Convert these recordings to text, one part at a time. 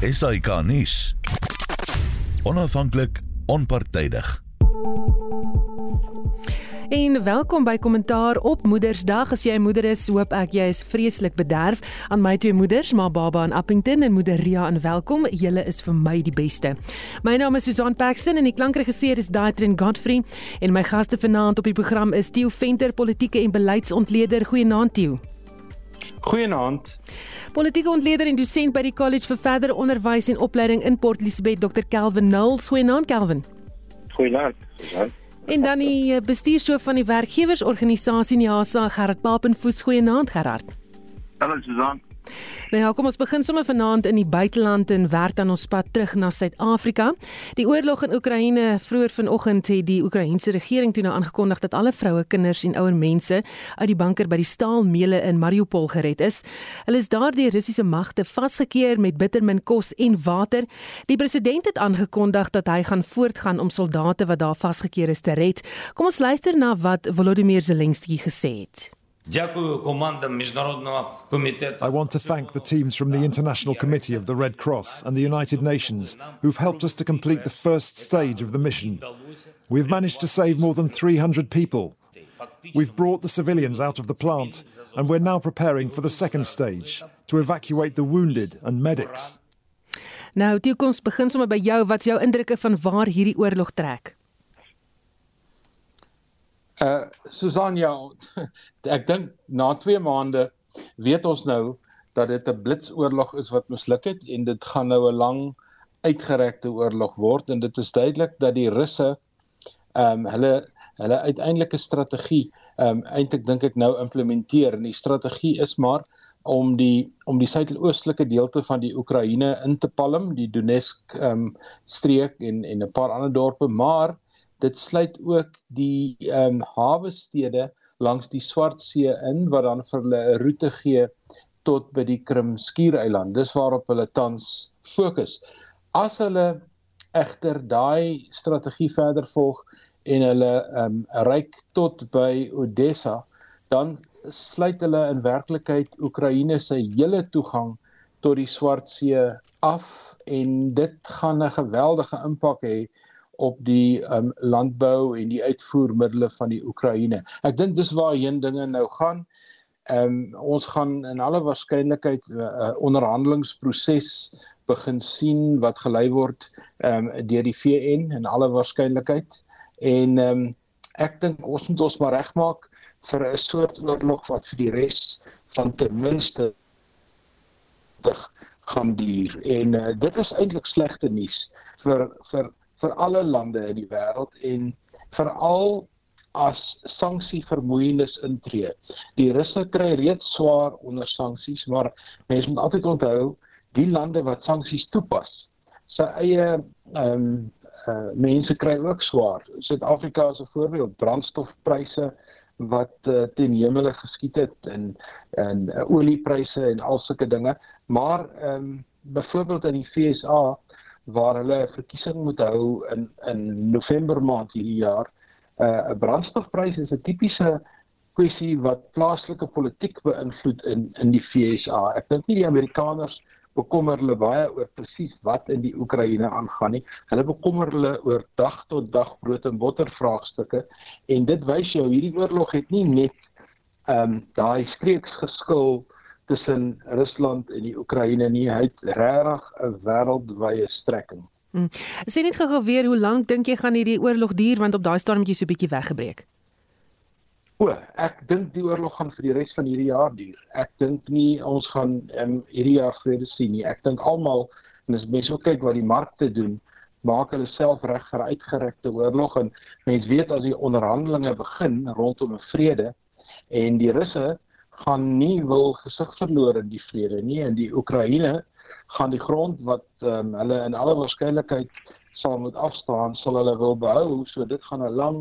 SAK nuus. Onafhanklik, onpartydig. En welkom by Kommentaar op Moedersdag. As jy 'n moeder is, hoop ek jy is vreeslik bederf aan my twee moeders, maar Baba in Appington en moeder Ria en welkom. Julle is vir my die beste. My naam is Susan Paxton en die klankregisseur is Daitrin Godfrey en my gaste vanaand op die program is Theo Venter, politieke en beleidsontleder. Goeienaand Theo. Goeienaand. Politieke ontleder en dosent by die College vir Verdere Onderwys en Opleiding in Port Elizabeth, Dr. Kelvin Knowles. Goeienaand Kelvin. Goeienaand. En dan die eh, bestuurshoof van die werkgewersorganisasie NIASA, Gerard Papenfoos. Goeienaand Gerard. Hallo Susan. Nou ja, kom ons begin sommer vanaand in die buiteland en werk dan ons pad terug na Suid-Afrika. Die oorlog in Oekraïne vroeër vanoggend het die Oekraïense regering toe nou aangekondig dat alle vroue, kinders en ouer mense uit die bunker by die staalmeule in Mariupol gered is. Hulle is daardie Russiese magte vasgekeer met bittermin kos en water. Die president het aangekondig dat hy gaan voortgaan om soldate wat daar vasgekeer is te red. Kom ons luister na wat Volodymyr Zelensky gesê het. I want to thank the teams from the International Committee of the Red Cross and the United Nations who've helped us to complete the first stage of the mission. We've managed to save more than 300 people. We've brought the civilians out of the plant and we're now preparing for the second stage to evacuate the wounded and medics. Nou, Tieu, begin by jou. Wat's jou indrukke van waar hierdie oorlog trek? Uh Susan ja, ek dink na 2 maande weet ons nou dat dit 'n blitsoorlog is wat misluk het en dit gaan nou 'n lang uitgerekte oorlog word en dit is duidelik dat die Russe ehm um, hulle hulle uiteindelike strategie ehm um, eintlik dink ek nou implementeer. En die strategie is maar om die om die suidoostelike deelte van die Oekraïne in te palm, die Donetsk ehm um, streek en en 'n paar ander dorpe, maar dit sluit ook die ehm um, hawe stede langs die Swartsee in wat dan vir hulle 'n roete gee tot by die Krim skiereiland. Dis waarop hulle tans fokus. As hulle egter daai strategie verder volg en hulle ehm um, reik tot by Odessa, dan sluit hulle in werklikheid Oekraïne se hele toegang tot die Swartsee af en dit gaan 'n geweldige impak hê op die um, landbou en die uitvoermiddels van die Oekraïne. Ek dink dis waarheen dinge nou gaan. Ehm um, ons gaan in alle waarskynlikheid 'n uh, uh, onderhandelingsproses begin sien wat gelei word ehm um, deur die VN in alle waarskynlikheid en ehm um, ek dink ons moet ons maar regmaak vir 'n soort oorlog wat vir die res van ten minste gaan duur en uh, dit is eintlik slegte nuus vir vir vir alle lande in die wêreld en veral as sanksie vermoeienis intree. Die Russe kry reeds swaar onder sanksies, maar mense moet altyd onthou die lande wat sanksies toepas, sy eie ehm um, uh, mense kry ook swaar. Suid-Afrika is 'n voorbeeld, brandstofpryse wat uh, ten hemele geskiet het en en uh, oliepryse en al sulke dinge, maar ehm um, byvoorbeeld in die FSA waar hulle 'n verkiesing moet hou in in November maand hierdie jaar. 'n uh, Brandstofprys is 'n tipiese kwessie wat plaaslike politiek beïnvloed in in die FSA. Ek dink nie die Amerikaners bekommer hulle baie oor presies wat in die Oekraïne aangaan nie. Hulle bekommer hulle oor dag tot dag brood en botter vraagstukke en dit wys jou hierdie oorlog het nie net ehm um, daai streeks geskil tussen Rusland en die Oekraïne nie. Hy het regtig 'n wêreldwye strekking. Hmm. Sien net gou weer hoe lank dink jy gaan hierdie oorlog duur want op daai stadium het jy so 'n bietjie weggebreek. O, ek dink die oorlog gaan vir die res van hierdie jaar duur. Ek dink nie ons gaan um, hierdie jaar vrede sien nie. Ek dink almal en as mense ook kyk wat die markte doen, maak hulle self reg vir uitgerekte oorlog en mense weet as die onderhandelinge begin rondom 'n vrede en die Russe gaan nie wil gesig verloor in die vrede nie en die Oekraïne gaan die grond wat um, hulle in alle waarskynlikheid sal moet afstaan sal hulle wil behou so dit gaan 'n lang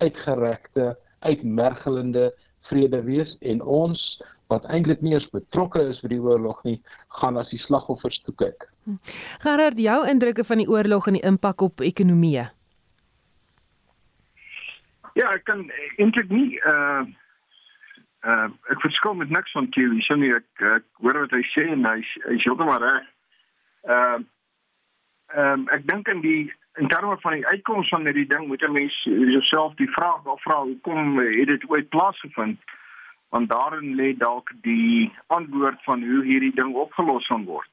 uitgerekte uitmergelende vrede wees en ons wat eintlik nie eens betrokke is by die oorlog nie gaan as die slagoffers toe kyk. Gerard, jou indrukke van die oorlog en die impak op ekonomie? Ja, ek kan eintlik nie uh uh, ek verskil met niks van Kelly. So nie ek, ek hoor wat hy sê en hy hy is heeltemal reg. Ehm uh, ehm um, ek dink in die in terme van die uitkoms van hierdie ding moet 'n mens jouself die vraag afvra hoekom het dit ooit plaasgevind? Want daarin lê dalk die antwoord van hoe hierdie ding opgelos gaan word.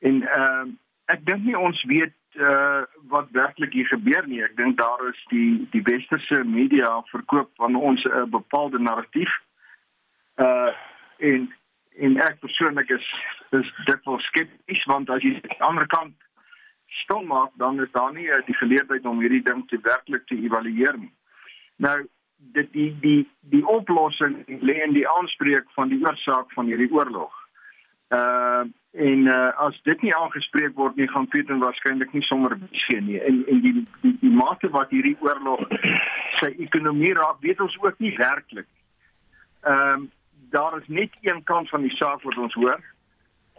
En ehm uh, ek dink nie ons weet uh wat werklik hier gebeur nie. Ek dink daar is die die westerse media verkoop van ons 'n uh, bepaalde narratief. Uh en en ek persoonlik is is dit wel skepties want as jy aan die ander kant stil maak dan is daar nie uh, die geleentheid om hierdie ding te werklik te evalueer nie. Nou dit die die die oplossing lê in die aanspreek van die oorsaak van hierdie oorlog. Uh en uh, as dit nie aangespreek word nie gaan Putin waarskynlik nie sommer besien nie en en die die, die mate wat hierdie oorlog sy ekonomie raak weet ons ook nie werklik. Ehm um, daar is net een kant van die saak wat ons hoor.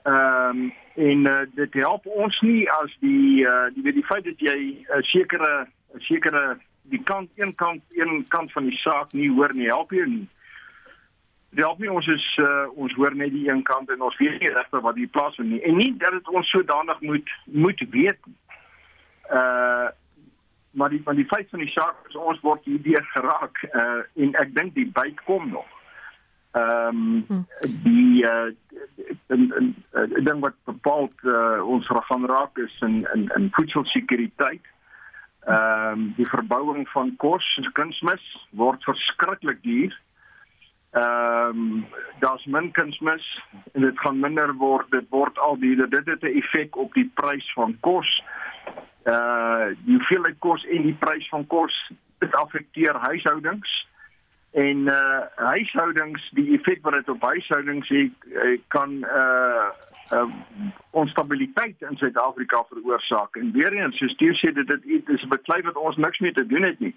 Ehm um, en uh, dit help ons nie as die uh, die weet die feit dat jy 'n uh, sekere 'n sekere die kant een kant een kant van die saak nie hoor nie help jou nie. Dit help nie ons is uh, ons hoor net die een kant en ons weet nie regtig wat hier plaasvind nie. En nie dat dit ons sodanig moet moet weet. Uh maar die van die feit van die saak is ons word hierdeur geraak uh en ek dink die byt kom nog. Ehm um, die uh en en ding wat bepaal uh, ons gaan raak is in in in voedselsekuriteit. Ehm um, die verbouing van kos en kunsmis word verskriklik duur. Ehm um, daar's min kunsmis en dit gaan minder word. Dit word al die dit het 'n effek op die prys van kos. Uh die hoeveelheid kos en die prys van kos dit affekteer huishoudings en uh huishoudings die effek wat dit op huishoudings het kan uh, uh onstabiliteit in Suid-Afrika veroorsaak en weer eens soos jy sê dit dit is 'n beklei wat ons niks mee te doen het nie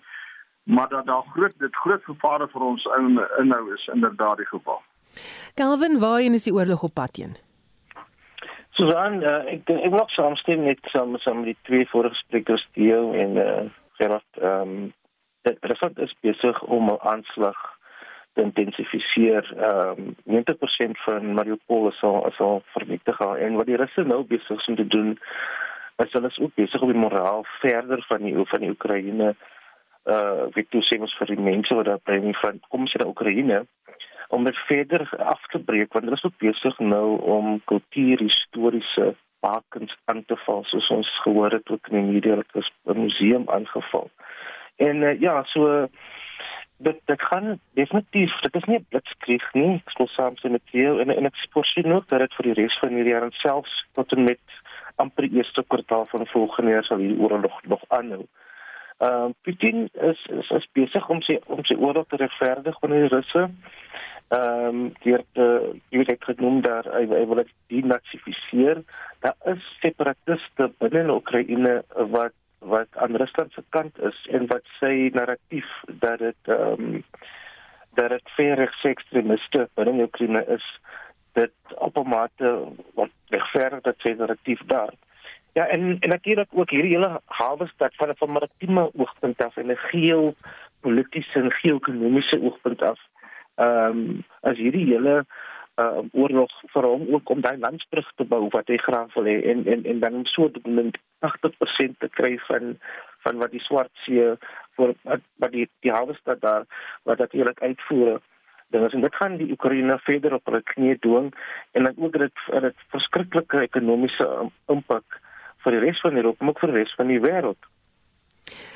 maar dat daar groot dit groot gevare vir ons in inhou is inderdaad die geval. Calvin, waarheen is die oorlog op pad heen? Susan, uh, ek ek nog saamstem met saam saam met die twee vorige sprekers Theo en eh uh, Gerard ehm um, dit resort is besig om 'n aanslag te intensifiseer. Ehm um, 90% van Mariupol is al is al vernietig en wat die Russe nou besig is om te doen is hulle is ook besig om die moraal verder van die van die Oekraïne uh weet toe sê ons vir die mense wat daar bly van kom sy na Oekraïne om dit verder af te breek want hulle is ook besig nou om kultuur historiese bakens aan te val soos ons gehoor het ook in die media dat 'n museum aangeval. En uh, ja, so dit dit gaan definitief dit is nie 'n blitskrieg nie. Ek sê soms met jou en en ek voorsien ook dat dit vir die res van hierdie jaar en selfs tot en met amper die eerste kwartaal van volgende jaar sal hier oorlog nog aanhou. Ehm uh, Putin is is, is besig om sy om sy oorlog te regverdig van die Russe. Ehm um, deur te jy weet ek genoem daar hy, hy wil dit denazifiseer. Daar is separatiste binne Oekraïne wat wat aan Rusland se kant is en wat sy narratief dat dit ehm um, dat dit verregs ekstremiste binne Oekraïne is dit op 'n mate wat regverdig dat sy narratief daar. Ja, en en natuurlik ook hierdie hele hawestad van 'n maritieme oogpunt af en 'n geo politiese en geo-ekonomiese oogpunt af. Ehm um, as hierdie hele uh oorlog vir hom ook om daai land terug te bou wat hy graag wil hê en en en dan so dit 80% te kry van van wat die swart see vir wat die die hawestad daar wat natuurlik uitvoer dan as dit gaan die Oekraïne verder op hulle knie dwing en dan ook dit dit verskriklike ekonomiese impak vir die res van Europa, maar ook vir die res van die wêreld.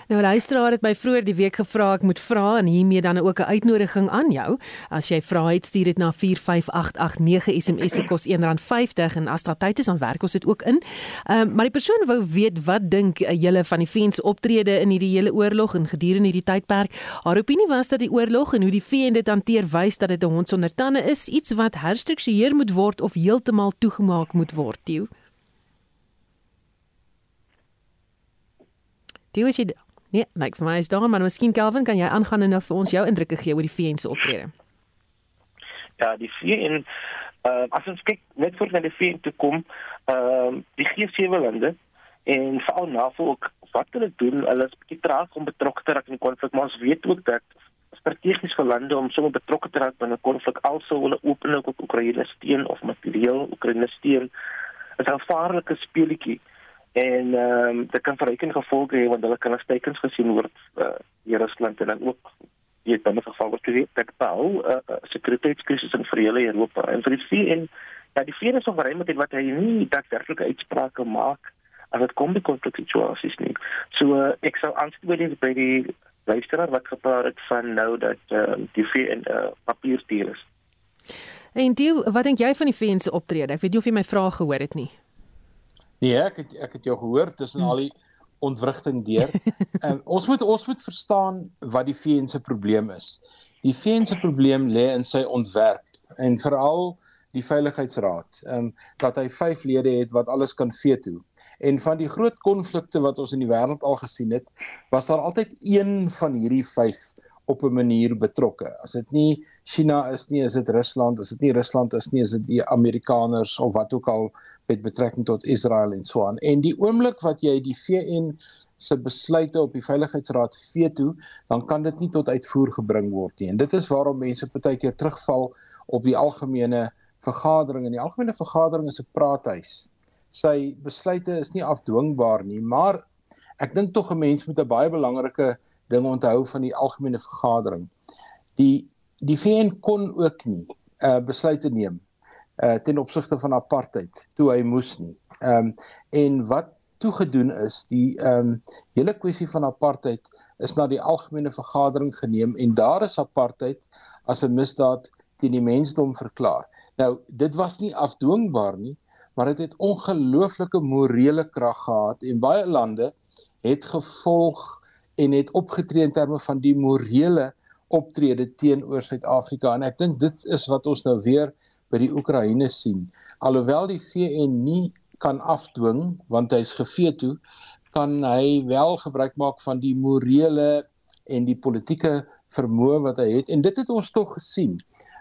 Nou luisteraar het my vroeër die week gevra ek moet vra en hiermee dan ook 'n uitnodiging aan jou. As jy vra het, stuur dit na 45889 SMS se kos R1.50 en as daar tyd is dan werk ons dit ook in. Ehm um, maar die persoon wou weet wat dink uh, julle van die VN se optrede in hierdie hele oorlog en gedurende hierdie tydperk. Haar opinie was dat die oorlog en hoe die VN dit hanteer wys dat dit 'n hond sonder tande is, iets wat herstruktureer moet word of heeltemal toegemaak moet word. Tieu. Theo is jy Nee, lyk vir my is daar maar miskien Kelvin kan jy aangaan en nou vir ons jou indrukke gee oor die VN se optrede. Ja, die VN uh as ons kyk net voor na die VN toe kom, ehm uh, die G7 lande en veral NAVO ook wat hulle doen, hulle is baie traag om betrokke te raak in die konflik, maar ons weet ook dat strategies vir lande om sommer betrokke te raak binne 'n konflik alsou hulle openlik op Oekraïne steun of materieel Oekraïne steun is 'n gevaarlike speletjie en ehm um, dit kan verrykende gevolge hê want hulle kan as tekens gesien word uh, in Rusland en dan ook dan nog geval word dit dat bou 'n uh, uh, sekuriteitskrisis in vir hele Europa en vir die VN ja die VN is baie met wat hy nie daadwerklike uitsprake maak as dit kom by konfliksituasies nie so uh, ek sou aanspreek by die luisteraar wat gepraat het van nou dat uh, die VN 'n uh, papierstier is En die, wat dink jy van die VN se optrede? Ek weet nie of jy my vraag gehoor het nie. Nee, ek het ek het jou gehoor tussen hmm. al die ontwrigting deur. en ons moet ons moet verstaan wat die VN se probleem is. Die VN se probleem lê in sy ontwerp en veral die veiligheidsraad. Ehm um, dat hy 5 lede het wat alles kan veto. En van die groot konflikte wat ons in die wêreld al gesien het, was daar altyd een van hierdie 5 op 'n manier betrokke. As dit nie China is nie, is dit Rusland, as dit nie Rusland is nie, is dit die Amerikaners of wat ook al met betrekking tot Israel en so aan. En die oomblik wat jy die VN se besluite op die veiligheidsraad veto, dan kan dit nie tot uitvoer gebring word nie. En dit is waarom mense baie keer terugval op die algemene vergadering en die algemene vergadering is 'n praathuis. Sy besluite is nie afdwingbaar nie, maar ek dink tog 'n mens moet 'n baie belangrike ding onthou van die algemene vergadering. Die die VN kon ook nie uh besluite neem uh ten opsigte van apartheid toe hy moes nie. Ehm um, en wat toegedoen is, die ehm um, hele kwessie van apartheid is na die algemene vergadering geneem en daar is apartheid as 'n misdaad teen die mensdom verklaar. Nou, dit was nie afdwingbaar nie, maar dit het, het ongelooflike morele krag gehad en baie lande het gevolg en het opgetree in terme van die morele optrede teenoor Suid-Afrika en ek dink dit is wat ons nou weer by die Oekraïne sien. Alhoewel die VN nie kan afdwing want hy's geveto, kan hy wel gebruik maak van die morele en die politieke vermoë wat hy het en dit het ons tog gesien.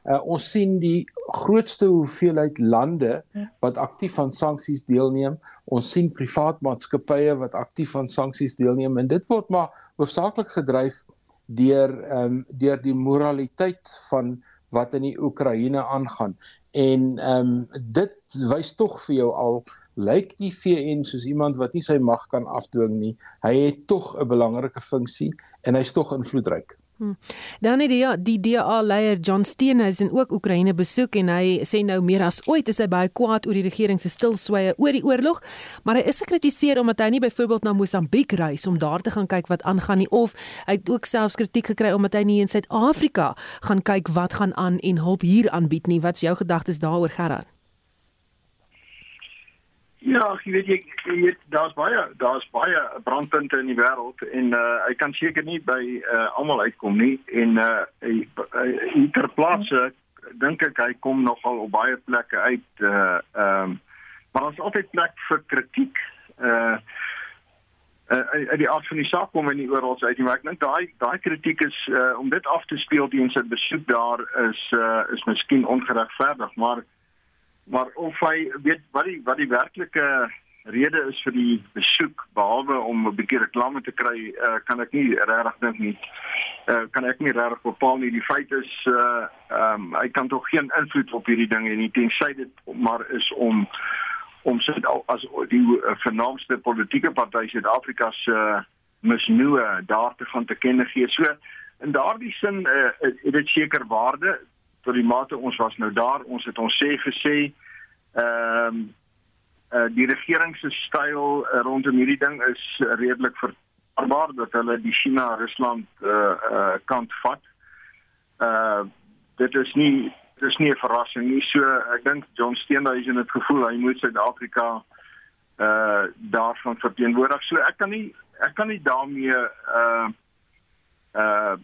Uh, ons sien die grootste hoeveelheid lande ja. wat aktief aan sanksies deelneem. Ons sien privaat maatskappye wat aktief aan sanksies deelneem en dit word maar hoofsaaklik gedryf deur ehm um, deur die moraliteit van wat in die Oekraïne aangaan. En ehm um, dit wys tog vir jou al lyk die VN soos iemand wat nie sy mag kan afdwing nie. Hy het tog 'n belangrike funksie en hy's tog invloedryk. Hmm. Dan het die die DA leier John Steenhuisen ook Oekraïne besoek en hy sê nou meer as ooit is hy baie kwaad oor die regering se stilswye oor die oorlog, maar hy is gekritiseer omdat hy nie byvoorbeeld na Mosambiek reis om daar te gaan kyk wat aangaan nie of hy het ook selfs kritiek gekry omdat hy nie in Suid-Afrika gaan kyk wat gaan aan en hulp hier aanbied nie. Wat's jou gedagtes daaroor Gerard? Ja, jy weet jy, jy weet daar's baie daar's baie brandpunte in die wêreld en uh hy kan seker nie by uh almal uitkom nie en uh hy, hy ter plaatse dink ek hy kom nogal op baie plekke uit uh ehm um, maar ons altyd plek vir kritiek uh uh die aard van die saak kom in die oral uit maar ek dink daai daai kritiek is uh om dit af te speel teen sy besoek daar is uh is miskien ongeregverdig maar maar of hy weet wat die wat die werklike rede is vir die besoek behalwe om 'n bietjie reklame te kry uh, kan ek nie regtig dink nie. Uh, kan ek nie regtig bepaal nie. Die feit is uh, um, hy kan tog geen invloed op hierdie dinge nie tensy dit maar is om om sy as die uh, vernaamste politieke party Suid-Afrika se uh, misnoë daar te gaan te kenne gee. So in daardie sin uh, het dit seker waarde tot die mate ons was nou daar, ons het ons sê gesê ehm um, uh, die regering se styl uh, rondom hierdie ding is redelik verbaar dat hulle die China Rusland uh, uh, kant vat. Uh dit is nie dit is nie 'n verrassing nie. So ek dink John Steenhuisen het gevoel hy moet Suid-Afrika uh daarvan verteenwoordig. So ek kan nie ek kan nie daarmee uh uh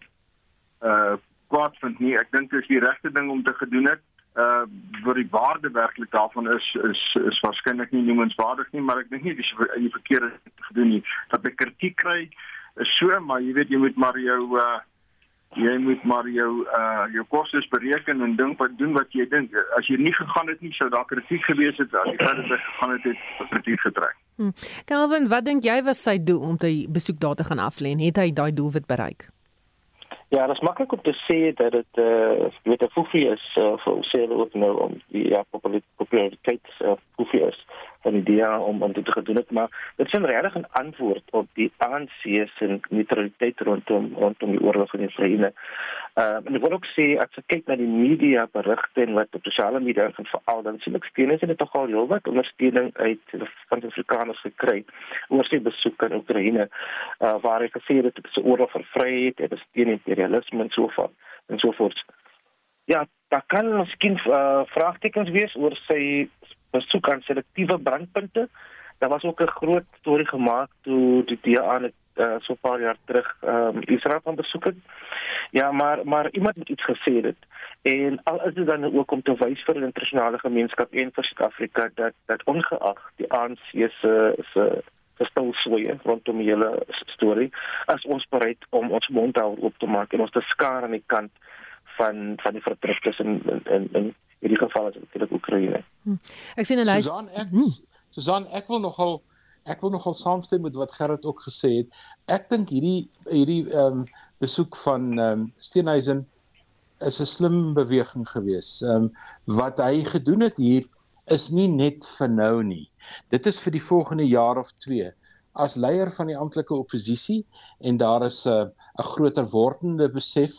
uh kwaad vind nie. Ek dink dit is die regte ding om te gedoen het. Uh wat die waarde werklik daarvan is is is waarskynlik nie noemenswaardig nie, maar ek dink nie dis in die verkeerde gedoen nie. Dat ek kritiek kry is so, maar jy weet jy moet maar jou uh jy moet maar jou uh jou kostes bereken en dink wat doen wat jy dink. As jy nie gegaan het nie, sou daar kritiek gewees het. As jy verder gegaan het, het kritiek getrek. Hm. Calvin, wat dink jy was sy doel om te besoek daar te gaan aflê? Het hy daai doelwit bereik? Ja, dat is makkelijk om te zeggen dat het uh, met een foefie is uh, voor ons ook nou om die ja, populariteit uh, foefie is. En media om om dit te gedoen het maar dit is 'n regtig 'n antwoord op die ANC se neutraliteit rondom rondom die oorlog in Oekraïne. Uh en ek wil ook sê as ek kyk na die media berigte en wat op sosiale media gaan veral dan sien ek steeds hulle tog al heelwat ondersteuning uit van Afrikaners gekry oor sy besoek aan Oekraïne uh waar hy gesê het dit is 'n oorlog vir vryheid en steun imperialisme en so voort en so voort. Ja, daar kan miskien uh, vraagtekens wees oor sy besoek aan selektiewe brandpunte. Daar was ook 'n groot storie gemaak toe die DA net uh, so 'n paar jaar terug um, Israel van besoek het. Ja, maar maar iemand het iets gesê dit. En al is dit dan ook om te wys vir die internasionale gemeenskap en vir Suid-Afrika dat dat ongeag die ANC se se verstel swaye rondom die hele storie, as ons bereid om ons mond daaroor te maak en ons te skaar aan die kant van van die verdruktes in in in, in hierdie geval is natuurlik Oekraïne. Hm. Ek sien 'n lys. Susan, ek hm. Susan, ek wil nogal ek wil nogal saamstem met wat Gerrit ook gesê het. Ek dink hierdie hierdie ehm um, besoek van ehm um, Steenhuisen is 'n slim beweging geweest. Ehm um, wat hy gedoen het hier is nie net vir nou nie. Dit is vir die volgende jaar of 2 as leier van die amptelike oppositie en daar is 'n uh, 'n groter wordende besef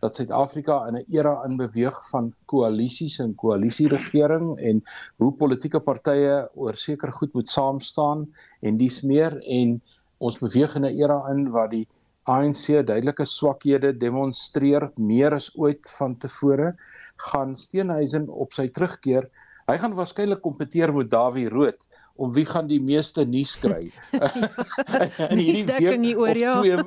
dat Suid-Afrika in 'n era inbeweeg van koalisies en koalisieregering en hoe politieke partye oor seker goed moet saam staan en dis meer. En ons beweeg in 'n era in waar die ANC duidelike swakhede demonstreer meer as ooit van tevore. Gaan Steenhuisen op sy terugkeer? Hy gaan waarskynlik kompeteer met Dawie Rood om wie gaan die meeste nuus kry. in hierdie week nie oor ja. Twee,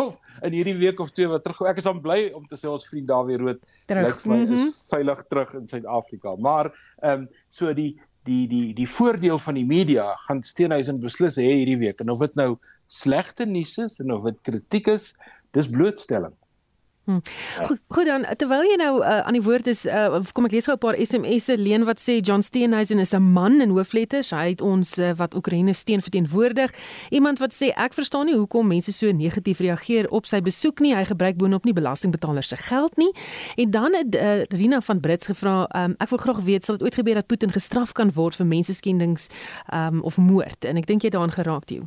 of in hierdie week of twee wat terug. Ek is dan bly om te sê ons vriend Dawie Rood lyk vir my mm -hmm. is veilig terug in Suid-Afrika. Maar ehm um, so die die die die voordeel van die media gaan Steenhuisen beslis hê hierdie week en of dit nou slegte nuus is en of dit kritiek is, dis blootstelling. Hm. Goed, goed dan terwyl jy nou uh, aan die woord is uh, kom ek lees gou 'n paar SMS'e leen wat sê John Steenhuisen is 'n man in hoofletters. Hy het ons uh, wat Oekraïne steun verteenwoordig. Iemand wat sê ek verstaan nie hoekom mense so negatief reageer op sy besoek nie. Hy gebruik boonop nie belastingbetalers se geld nie. En dan het uh, Rina van Brits gevra um, ek wil graag weet sal dit ooit gebeur dat Putin gestraf kan word vir menseskendings um, of moord? En ek dink jy daaraan geraak toe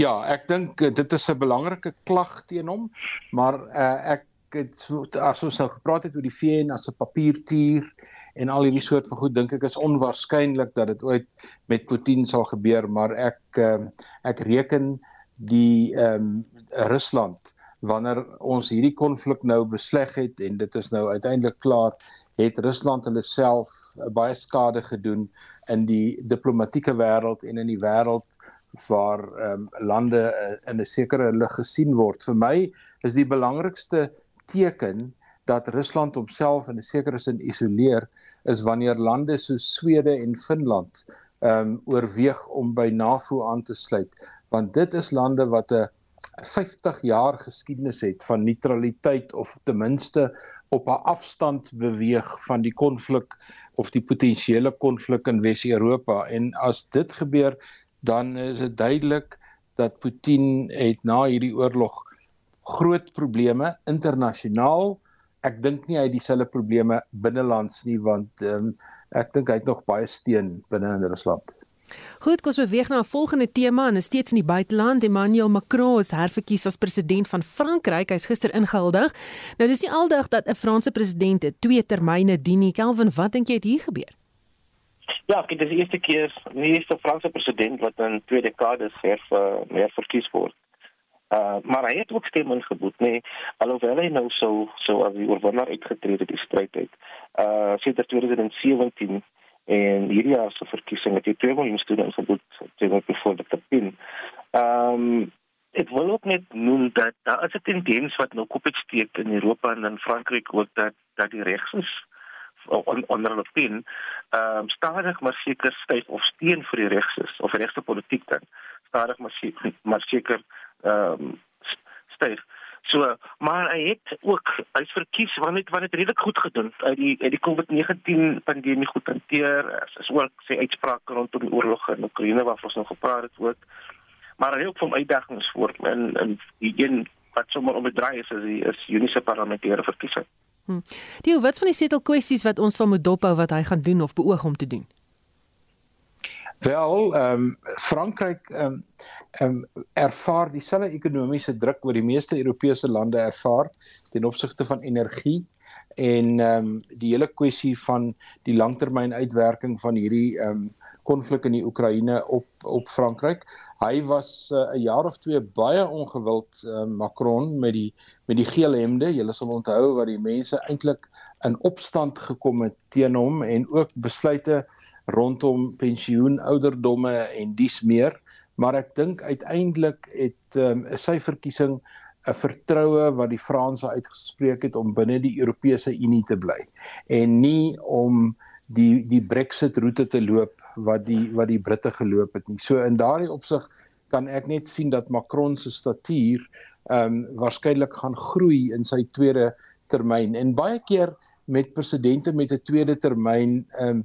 Ja, ek dink eh, dit is 'n belangrike klag teen hom, maar uh, ek het so as ons nou gepraat het oor die VN as 'n papiertier en al hierdie soort van goed dink ek is onwaarskynlik dat dit ooit met Putin sal gebeur, maar ek uh, ek reken die ehm um, Rusland wanneer ons hierdie konflik nou besleg het en dit is nou uiteindelik klaar het Rusland hulle self baie skade gedoen in die diplomatieke wêreld en in die wêreld waar um, lande uh, in 'n sekere lig gesien word. Vir my is die belangrikste teken dat Rusland homself in 'n sekere sin isoleer is wanneer lande so Swede en Finland ehm um, oorweeg om by NAVO aan te sluit, want dit is lande wat 'n 50 jaar geskiedenis het van neutraliteit of ten minste op 'n afstand beweeg van die konflik of die potensiële konflik in Wes-Europa en as dit gebeur dan is dit duidelik dat Putin het na hierdie oorlog groot probleme internasionaal. Ek dink nie hy het dieselfde probleme binnelands nie want um, ek dink hy het nog baie steun binne in Rusland. Goed, kom ons beweeg na 'n volgende tema en is steeds in die buiteland. Emmanuel Macron is herverkies as president van Frankryk. Hy's gister ingehuldig. Nou dis nie aldag dat 'n Franse president twee termyne dien nie. Kelvin, wat dink jy het hier gebeur? Ja, dit is die eerste keer die eerste Franse president wat in twee dekades her meer verkies word. Uh, maar hy het ook stem ingebod, nee, alhoewel hy nou so so as die oorwinnaar uitgetree het in die stryd uit. Uh sedert 2017 en hierdie jaar se verkiesing het hy 2 miljoen stemmen ingebod teen voor die Pin. Ehm um, ek wil ook net noem dat daar is 'n tendens wat nou kop steek in Europa en in Frankryk ook dat dat die regs is on, onder hulle pin ehm um, stadig maar seker styf of steen vir die regs is of regste politiek dan. Stadig maar seker maar seker ehm um, styf so maar hy het ook hy's verkies want het want het redelik goed gedoen. Uit die uit die COVID-19 pandemie goed hanteer. Is ook sy uitsprake rondom die oorlog in Oekraïne waarvan ons nog gepraat het ook. Maar hy het ook van uitdagings voor en en die een wat sommer om bedraai is is die is Junie se parlementêre verkiesing Hm. Die wat van die setel kwessies wat ons sal moet dophou wat hy gaan doen of beoog om te doen? Wel, ehm um, Frankryk ehm um, ehm um, ervaar dieselfde ekonomiese druk wat die meeste Europese lande ervaar ten opsigte van energie en ehm um, die hele kwessie van die langtermynuitwerking van hierdie ehm um, konflik in die Oekraïne op op Frankryk. Hy was eh, 'n uh, jaar of twee baie ongewild uh, Macron met die met die geel hemde. Julle sal onthou wat die mense eintlik in opstand gekom het teen hom en ook besluite rondom pensioenouderdomme en dies meer. Maar ek dink uiteindelik het um, sy verkiesing 'n vertroue wat die Franse uitgespreek het om binne die Europese Unie te bly en nie om die die Brexit roete te loop wat die wat die Britte geloop het nie. So in daardie opsig kan ek net sien dat Macron se statuur ehm um, waarskynlik gaan groei in sy tweede termyn en baie keer met presidente met 'n tweede termyn ehm um,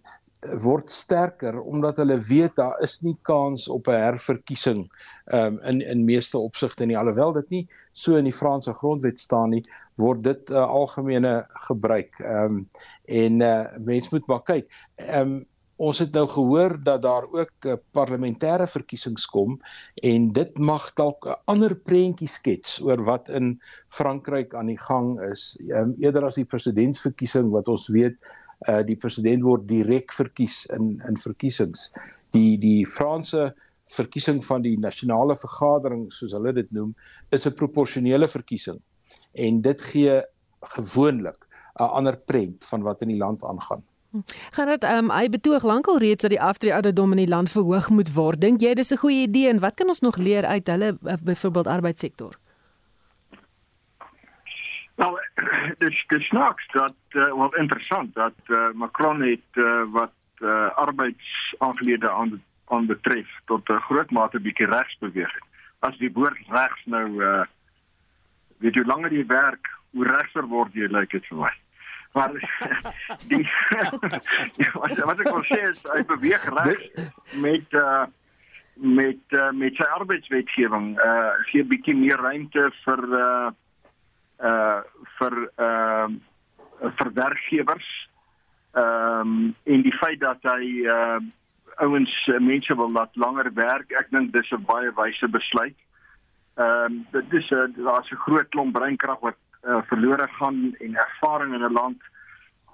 word sterker omdat hulle weet daar is nie kans op 'n herverkiesing um, in in meeste opsigte nie alhoewel dit nie so in die Franse grondwet staan nie word dit 'n uh, algemene gebruik. Ehm um, en uh, mense moet maar kyk. Ehm um, ons het nou gehoor dat daar ook uh, parlementêre verkiesings kom en dit mag dalk 'n ander prentjie skets oor wat in Frankryk aan die gang is. Ehm eerder as die presidentsverkiesing wat ons weet uh die president word direk verkies in in verkiesings. Die die Franse verkiesing van die nasionale vergadering soos hulle dit noem is 'n proporsionele verkiesing en dit gee gewoonlik 'n ander prent van wat in die land aangaan. Gaan dit ehm um, hy betoog lankal reeds dat die aftree ouderdom in die land verhoog moet word. Dink jy dis 'n goeie idee en wat kan ons nog leer uit hulle eh, byvoorbeeld arbeidssektor? Nou, dis dis snaaks dat uh, wel interessant dat uh, Macron het uh, wat uh, arbeidsaangelede aan aan betref tot 'n groot mate bietjie regs beweeg. As die woord regs nou uh weet jy langer jy werk, hoe regser word jy lyk dit vir my. Maar die wat wat ek wil sê is hy beweeg regs met uh met uh, met sy arbeidswetgewing uh gee bietjie meer ruimte vir uh uh vir ehm uh, vir werkgewers ehm um, en die feit dat hy uh ouens mense wil laat langer werk ek dink dis 'n baie wyse besluit. Ehm um, dit is 'n daar's 'n groot klomp breinkrag wat uh, verlore gaan en ervaring in 'n land.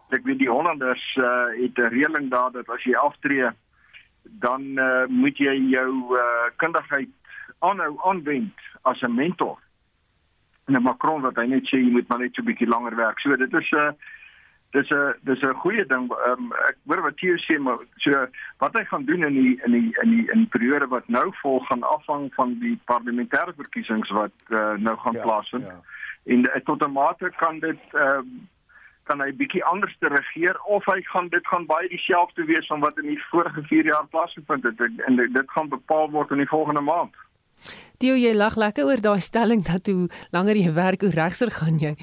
Ek weet die Hollanders uh het 'n reëling daar dat as jy aftree dan uh, moet jy jou uh, kundigheid aanhou aanwend as 'n mentor en Macron wat hy net sê jy moet maar net so 'n bietjie langer werk. So dit is 'n uh, dis 'n dis 'n goeie ding. Um, ek hoor wat Theo sê maar so wat hy gaan doen in die in die in die in die periode wat nou volg gaan afhang van die parlementêre verkiesings wat uh, nou gaan ja, plaasvind. Ja. En uh, tot 'n mate kan dit uh, kan hy bietjie anders te regeer of hy gaan dit gaan baie dieselfde wees van wat in die vorige 4 jaar plaasgevind het en dit gaan bepaal word in die volgende maand. Dio jy lag lekker oor daai stelling dat hoe langer jy werk, hoe regser gaan jy.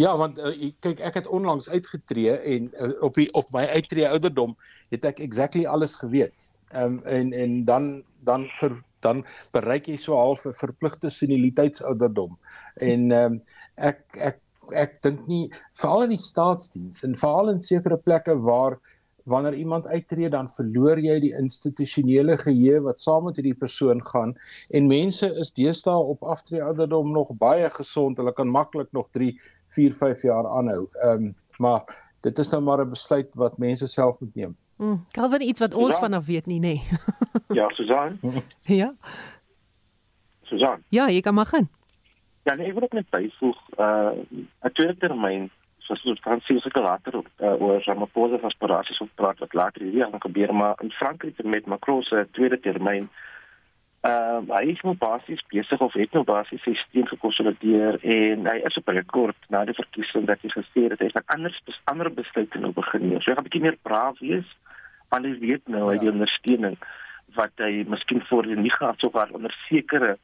Ja, want uh, kyk ek het onlangs uitgetree en uh, op die op my uittreë ouderdom het ek exactly alles geweet. Ehm um, en en dan dan vir dan bereik jy so half 'n verpligte senioriteitsouderdom. En ehm um, ek ek ek dink nie veral in die staatsdiens en veral in sekere plekke waar wanneer iemand uittreë dan verloor jy die institusionele geheue wat saam met hierdie persoon gaan en mense is deesdae op aftree ouderdom nog baie gesond hulle kan maklik nog 3 4 5 jaar aanhou. Ehm um, maar dit is nou maar 'n besluit wat mense self moet neem. Mm, wel iets wat ons ja. vanaf weet nie nê. Nee. ja, Susan. ja. Susan. Ja, jy kan maar gaan. Ja, nee, ek wil net byvoeg uh 'n tweede termyn soos ons kan sien seker later uh, oor Ramaphosa se aspirasies op praat wat later hierdie gaan gebeur maar in Frankryk met Macron se tweede termyn ehm uh, hy is nou basies besig of het nou basies sy steun gekonsolideer en hy is op 'n rekord na die verkiesing dat hy gesê het hy gaan anders ander besluite nou begin neem. So hy gaan 'n bietjie meer braaf wees want hy weet nou hy ja. die ondersteuning wat hy miskien voorheen nie gehad sou gehad onder sekere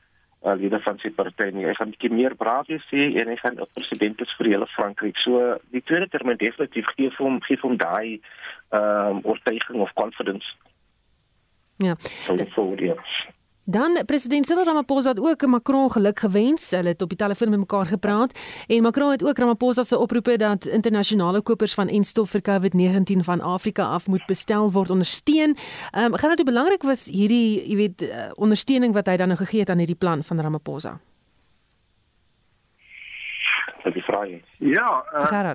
uh, lede van sy party nie. Hy gaan 'n bietjie meer braaf wees sê en hy gaan op president is vir hele Frankryk. So die tweede termyn definitief gee vir hom gee vir hom daai ehm um, oortuiging of confidence. Ja. So, Dan president Cyril Ramaphosa het ook Macron geluk gewens. Hulle het op die telefoon met mekaar gepraat en Macron het ook Ramaphosa se oproepe dat internasionale kopers van enstof vir COVID-19 van Afrika af moet bestel word ondersteun. Ehm um, gaan dit belangrik was hierdie, jy weet, uh, ondersteuning wat hy dan nou gegee het aan hierdie plan van Ramaphosa. Dit is vrae. Ja, uh,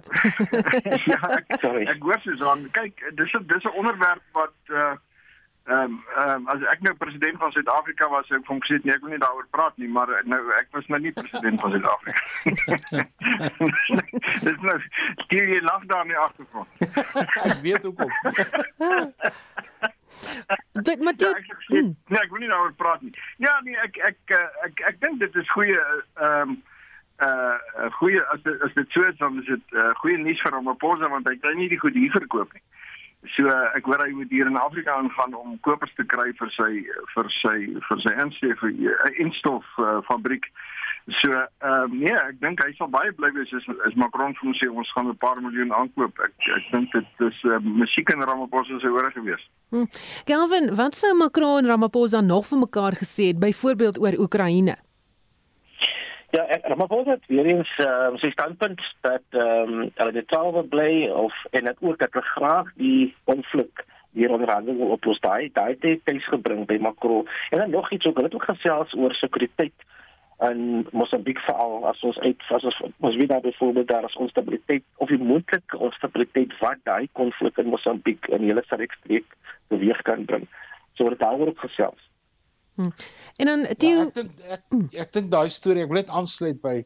ja, ek, Sorry. ek hoor Susan, kyk, dis 'n dis 'n onderwerp wat uh ehm um, um, as ek nou president van Suid-Afrika was, sou ek van gesê nee, ek wil nie daaroor praat nie, maar nou ek was nou nie president van Suid-Afrika. dis nou die jy lag daar nie agtergrond. Ek weet hoekom. Dit maar Ja, dit ek, ek, nee, ek wil nie daaroor praat nie. Ja, nee, ek ek eh, ek ek, ek dink dit is goeie ehm uh goeie as dit, as dit so is dan is dit uh, goeie nuus vir Ramaphosa want hy kan nie die goed hier verkoop nie. So uh, ek hoor hy moet hier in Afrika aangaan om kopers te kry vir sy vir sy vir sy instof vir 'n uh, instof uh, fabriek. So ehm um, nee, ek dink hy sal baie bly wees as as Macron vir hom sê ons gaan 'n paar miljoen aankoop. Ek ek dink dit is uh, musiek in Ramaphosa se ore gewees. Galvin, wat sou Macron en Ramaphosa nog vir mekaar gesê het byvoorbeeld oor Oekraïne? Ja, ek Ramaphosa het weer eens uh, sy standpunt dat ehm um, hulle dit sou wil bly of en dit ook dat hulle graag die konflik hier onderhandel wil oplos. Daai daai het tyd gebring by Macron. En dan nog iets ook, hulle het ook gesels oor sekuriteit in Mosambiek veral as ons uit as ons ons weet daar byvoorbeeld daar is onstabiliteit of die moontlike onstabiliteit wat daai konflik in Mosambiek in hele streek beweeg kan bring. So word daaroor gesels. En dan Ja, Theo, ek dink ek ek dink daai storie, ek wil net aansluit by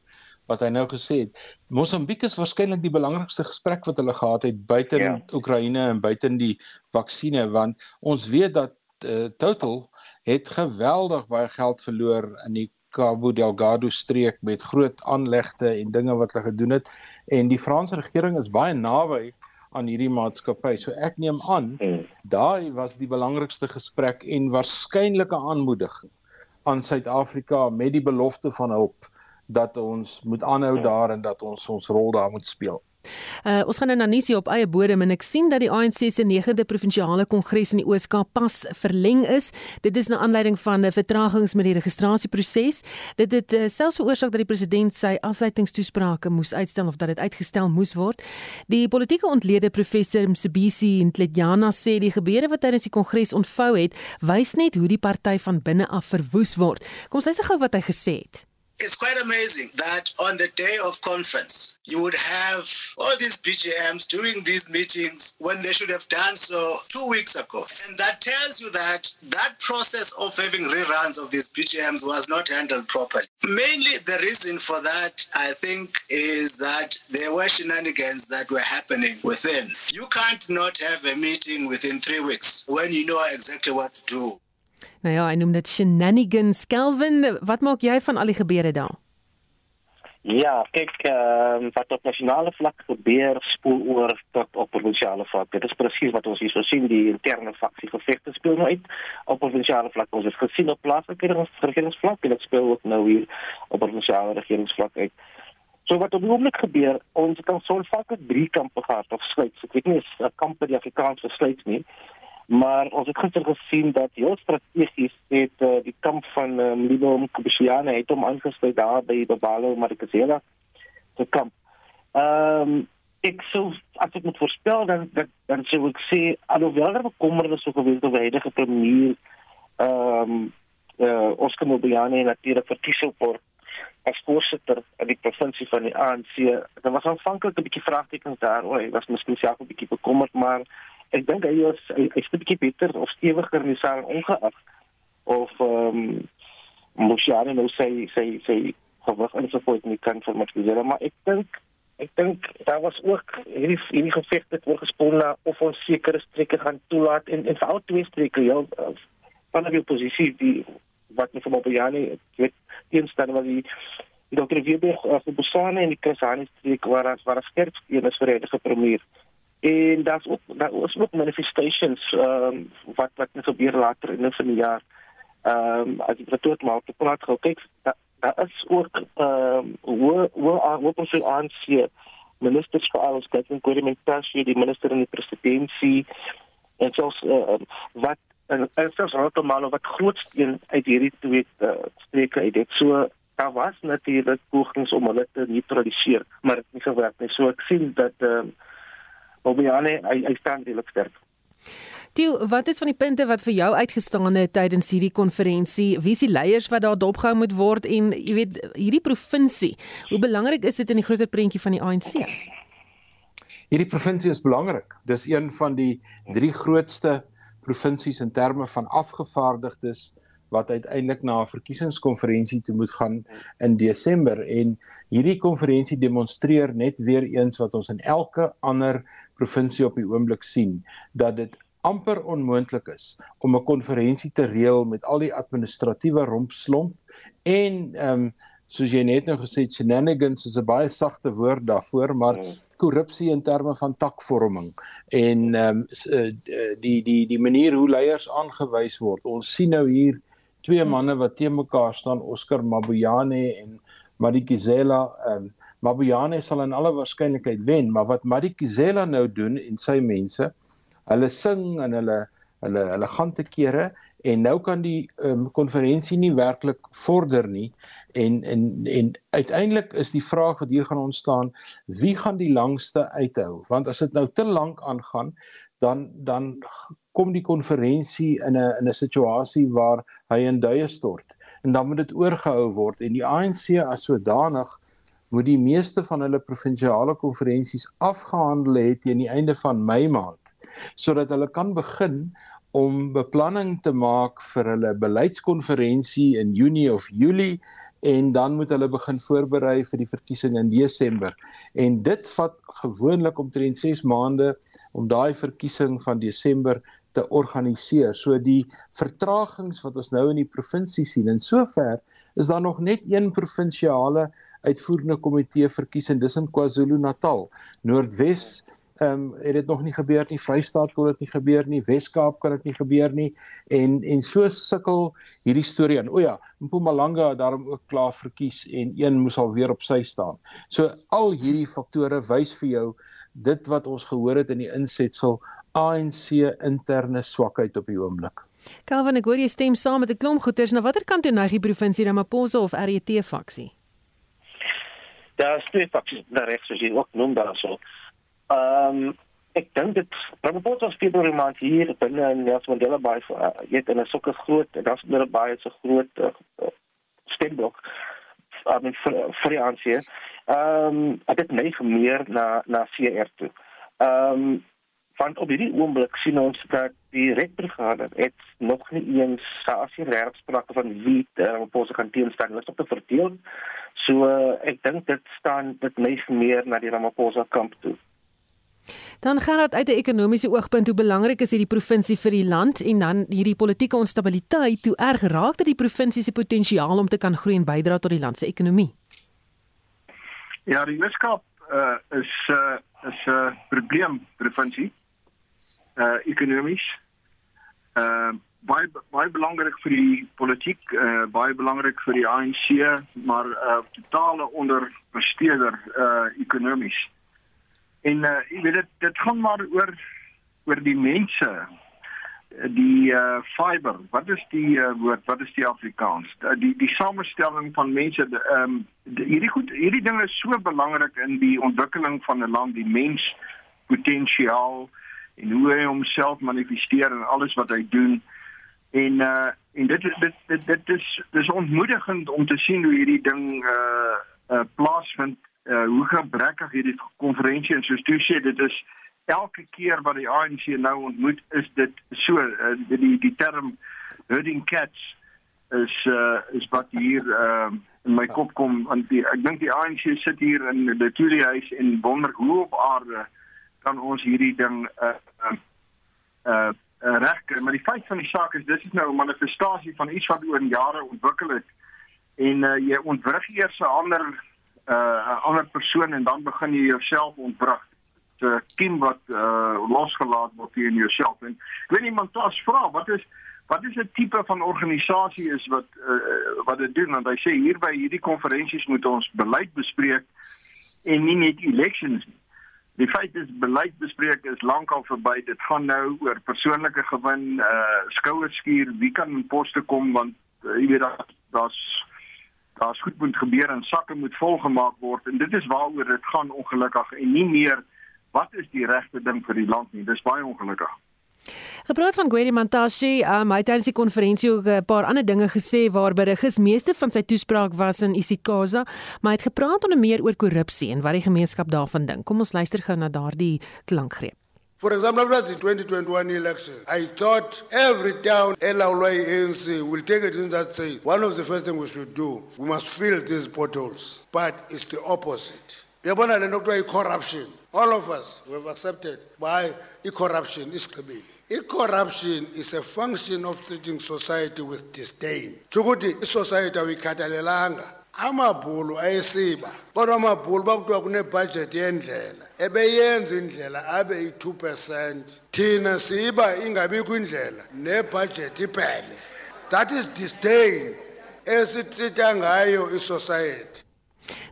wat hy nou gesê het. Mosambiek is waarskynlik die belangrikste gesprek wat hulle gehad het buite Ja. ja. Oekraïne en buite die vaksines want ons weet dat uh, Total het geweldig baie geld verloor in die Cabo Delgado streek met groot aanlegte en dinge wat hulle gedoen het en die Franse regering is baie naby aan hierdie maatskappy. So ek neem aan Hmm. daai was die belangrikste gesprek en waarskynlike aanmoediging aan Suid-Afrika met die belofte van hulp dat ons moet aanhou daar en dat ons ons rol daar moet speel. Uh, ons gaan nou na Nisie op eie bodem en ek sien dat die ANC se 9de provinsiale kongres in die Oos-Kaap pas verleng is. Dit is na aanleiding van 'n vertragings met die registrasieproses. Dit het uh, selfs veroorsaak dat die president sy afsluitingstoesprake moes uitstel of dat dit uitgestel moes word. Die politieke ontlede professor Msebisi Ntledjana sê die gebeure wat tydens die kongres ontvou het, wys net hoe die party van binne af verwoes word. Kom ons luister gou wat hy gesê het. It's quite amazing that on the day of conference, you would have all these BGMs doing these meetings when they should have done so two weeks ago. And that tells you that that process of having reruns of these BGMs was not handled properly. Mainly the reason for that, I think, is that there were shenanigans that were happening within. You can't not have a meeting within three weeks when you know exactly what to do. Nou ja, hy noem dit shenanigans. Kelvin, wat maak jy van al die gebeure daar? Ja, kyk, ehm wat op nasionale vlak gebeur, spoel oor tot op provinsiale vlak. Dit is presies wat ons hier so sien, die interne faksiegevegte speel nou uit op provinsiale vlak. Ons het gesien op plaaslike regeringsvlak dit speel ook nou hier op provinsiale regeringsvlak uit. So wat op die oomblik gebeur, ons het ons aanvanklik drie kampe gehad of sluits. Ek weet nie 'n kamp by die Afrikaans versluit nie. Maar ons het gister gesien dat heel strategies het uh, die kamp van uh, Mlilo Mkubishiane het hom aangesluit daar by Babalo Marikazela se kamp. Ehm um, ek sou as ek moet voorspel dan dan, dan sou ek sê alhoewel er bekommernis so gewees het oor die huidige premier ehm um, uh, Oscar Mobiane natuurlik verkies word as voorsitter in die provinsie van die ANC. Daar was aanvanklik 'n bietjie vraagtekens daar, o, hy was miskien self 'n bietjie bekommerd, maar ek dink hy is hy, is 'n bietjie beter of stewiger in saak ongeag of ehm um, Moshane nou sê sê sê gewig in so voet nie kan vir Matsela, maar ek dink ek dink daar was ook hierdie hierdie geveg het oorgespoel na of ons sekere streke gaan toelaat en en veral twee streke ja van die oppositie die wat nie van Mobiane weet teenstand wat die die dokter Weber uh, van Bosane en die Krisani streek waar as waar skerp een is vir die premier en daar's ook daar was ook manifestations ehm um, wat wat net gebeur later in die jaar. Ehm um, as jy tot maar op die plaas gou kyk daar da is ook ehm um, hoe ons sou aansien ministers vir alles kyk en koördineer die minister en die presidentsie en soos uh, wat en en selfs Rotomalo wat grootste een uit hierdie twee uh, streke uit dit so daar was natuurlik pogings om hulle te neutraliseer maar het nie gewerk nie. So ek sien dat ehm uh, Obiane hy, hy staan redelik sterk Tieu, wat is van die punte wat vir jou uitgestaan het tydens hierdie konferensie? Wie is die leiers wat daar dopgehou moet word en jy weet hierdie provinsie, hoe belangrik is dit in die groter prentjie van die ANC? Hierdie provinsie is belangrik. Dis een van die drie grootste provinsies in terme van afgevaardigdes wat uiteindelik na 'n verkiesingskonferensie toe moet gaan in Desember en hierdie konferensie demonstreer net weer eens wat ons in elke ander provinsie op die oomblik sien dat dit amper onmoontlik is om 'n konferensie te reël met al die administratiewe rompslomp en ehm um, soos jy net nou gesê het shenanigans is 'n baie sagte woord daarvoor maar korrupsie in terme van takvorming en ehm um, die die die manier hoe leiers aangewys word. Ons sien nou hier twee manne wat te mekaar staan Oscar Mabuyane en Madikizela ehm um, Mabuyane sal in alle waarskynlikheid wen maar wat Madikizela nou doen en sy mense hulle sing en hulle hulle hulle gaan te kere en nou kan die um, konferensie nie werklik vorder nie en en en uiteindelik is die vraag wat hier gaan ontstaan wie gaan die langste uithou? Want as dit nou te lank aangaan dan dan kom die konferensie in 'n in 'n situasie waar hy in duie stort en dan moet dit oorgehou word en die ANC as sodanig moet die meeste van hulle provinsiale konferensies afgehandel het teen die einde van Mei maand sodat hulle kan begin om beplanning te maak vir hulle beleidskonferensie in Junie of Julie en dan moet hulle begin voorberei vir die verkiesing in Desember. En dit vat gewoonlik omtrent 6 maande om daai verkiesing van Desember te organiseer. So die vertragings wat ons nou in die provinsie sien en sover is daar nog net een provinsiale uitvoerende komitee verkies en dis in KwaZulu-Natal. Noordwes ehm um, het dit nog nie gebeur nie. Vrystaat kon dit nie gebeur nie. Weskaap kan dit nie gebeur nie. En en so sukkel hierdie storie aan. O ja, Mpumalanga het daarom ook klaar verkies en een moes al weer op sy staan. So al hierdie faktore wys vir jou dit wat ons gehoor het in die insetsel ANC interne swakheid op die oomblik. Calvin, ek hoor jy stem saam met 'n klomp goeters na watter kant toe neig die provinsie Ramaphosa of RET faksie? Daar is twee faksies daar regs, soos jy ook noem daarso. Ehm um, ek dink dit Ramaphosa speel oor iemand hier binne in Nelson Mandela Bay uh, jy het in 'n sulke groot daar's binne baie so groot uh, stemblok mean vir vir die ANC. Ehm um, ek het net meer na na CR toe. Ehm um, want op hierdie oomblik sien ons dat die redbrigade het nog nie eens sasie regsprake van wie Ramaphosa kan teenstaan wat op te verdeel. So uh, ek dink dit staan dit net meer na die Ramaphosa kamp toe. Dan gaan dit uit 'n ekonomiese oogpunt hoe belangrik is hierdie provinsie vir die land en dan hierdie politieke onstabiliteit hoe erg raak dit die provinsie se potensiaal om te kan groei en bydra tot die land se ekonomie. Ja, die Weskaap uh, is 'n uh, is 'n uh, probleem provinsie uh ekonomies. Uh baie baie belangrik vir die politiek, uh baie belangrik vir die ANC, maar uh totale onderpresteerder uh ekonomies. En uh jy weet dit dit gaan maar oor oor die mense die uh fiber wat is die uh, woord wat is die Afrikaans die die samestelling van mense ehm um, hierdie goed hierdie ding is so belangrik in die ontwikkeling van 'n land die mens potensiaal en hoe hy homself manifesteer en alles wat hy doen. En uh en dit dit dit dit is dis ontmoedigend om te sien hoe hierdie ding uh uh plaasvind. Uh, hoe gebrekkig hierdie konferensie en soos jy sê dit is elke keer wat die ANC nou ontmoet is dit so uh, die die term herding cats is uh, is wat hier uh, in my kop kom. Want die, ek dink die ANC sit hier in die Tulihuis en wonder hoe op aarde kan ons hierdie ding uh uh, uh reg maar die feit van die saak is dis is nou 'n manifestasie van iets wat oor jare ontwikkel het. En uh, jy ontwrig eers 'n ander uh, 'n ander persoon en dan begin jy jouself ontwrig. Te kiem wat uh, losgelaat word hier in jouself. En ek weet iemand klas vra wat is wat is 'n tipe van organisasie is wat uh, wat dit doen? Want hy sê hier by hierdie konferensies moet ons beleid bespreek en nie net elections nie Die feit is beleid bespreek is lankal verby. Dit gaan nou oor persoonlike gewin, uh skouerskuur, wie kan in poste kom want uh, jy weet daar daar's daar's goed moet gebeur en sakke moet volgemaak word en dit is waaroor dit gaan ongelukkig en nie meer wat is die regte ding vir die land nie. Dis baie ongelukkig. Gepraat van Gwedi Mantashe, um, hy het tydens die konferensie ook 'n paar ander dinge gesê waar berig is. Meeste van sy toespraak was in isiXhosa, maar hy het gepraat onder meer oor korrupsie en wat die gemeenskap daarvan dink. Kom ons luister gou na daardie klankgreep. For example, after the 2021 election, I thought every town, Elawai ANC, will take it in that say, one of the first things we should do, we must fill these potholes. But it's the opposite. Yabona le nto kuthiwa i-corruption. All of us we have accepted by i-corruption isigqibile. I-corruption is a function of treating society with disdain. Tsho ukuthi i-society awuyikhathalelanga. amabhulu ayesiba kodwa amabhulu bakuthiwa kunebhajethi yendlela ebeyenza indlela abe yi-2 percent thina siba ingabikho indlela nebhajethi iphele that is disdain esitrita ngayo isociety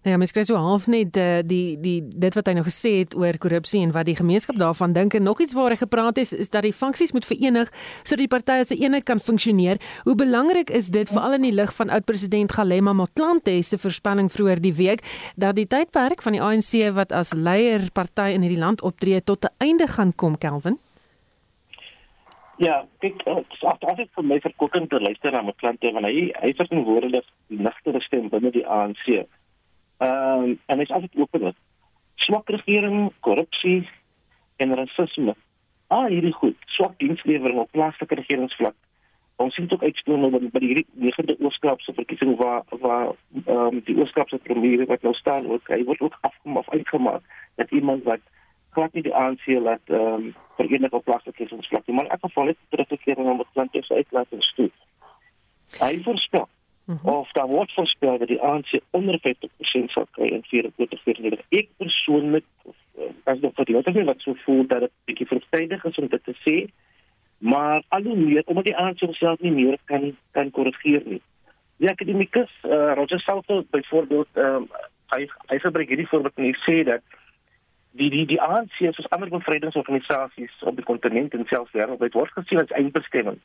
Nou ja, mens kry so half net uh, die die dit wat hy nou gesê het oor korrupsie en wat die gemeenskap daarvan dink en nog iets waar hy gepraat het is, is dat die funksies moet verenig sodat die partye as 'n eenheid kan funksioneer. Hoe belangrik is dit veral in die lig van oud-president Galema Motlanthe se voorspelling vroeër die week dat die tydperk van die ANC wat as leier party in hierdie land optree tot 'n einde gaan kom, Kelvin? Ja, ek het dit vir my verkoekend te luister na Motlanthe want hy hy verteenwoordig die ligtere stem binne die ANC. Ehm um, en is altyd oop oor swak regering, korrupsie en rasisme. Ah, hierdie goed, swak dienslewering op plaaslike regeringsvlak. Ons sien ook uitspoor nou by hierdie negende oorskapse verkiesing waar waar ehm um, die oorskapse premier wat nou staan ook hy word ook afgemaak of uitgemaak dat iemand wat glad nie die ANC laat ehm um, verenig op plaaslike regeringsvlak nie, maar in elk geval het teruggekeer na die land se uitlating toe. Hy voorspel Mm -hmm. Of daar word voorspel dat die ANC onder 50% sal kry in 2024. Ek persoonlik eh, as nog vir die ek wat so voel dat dit bietjie vroegtydig is om dit te sê, maar al hoe meer omdat die ANC homself nie meer kan kan korrigeer nie. Die akademikus uh, Roger Salto byvoorbeeld um, hy hy gebruik hierdie voorbeeld en hy sê dat die die die ANC soos ander bevrydingsorganisasies op die kontinent en selfs wêreldwyd word gesien as eindbestemming.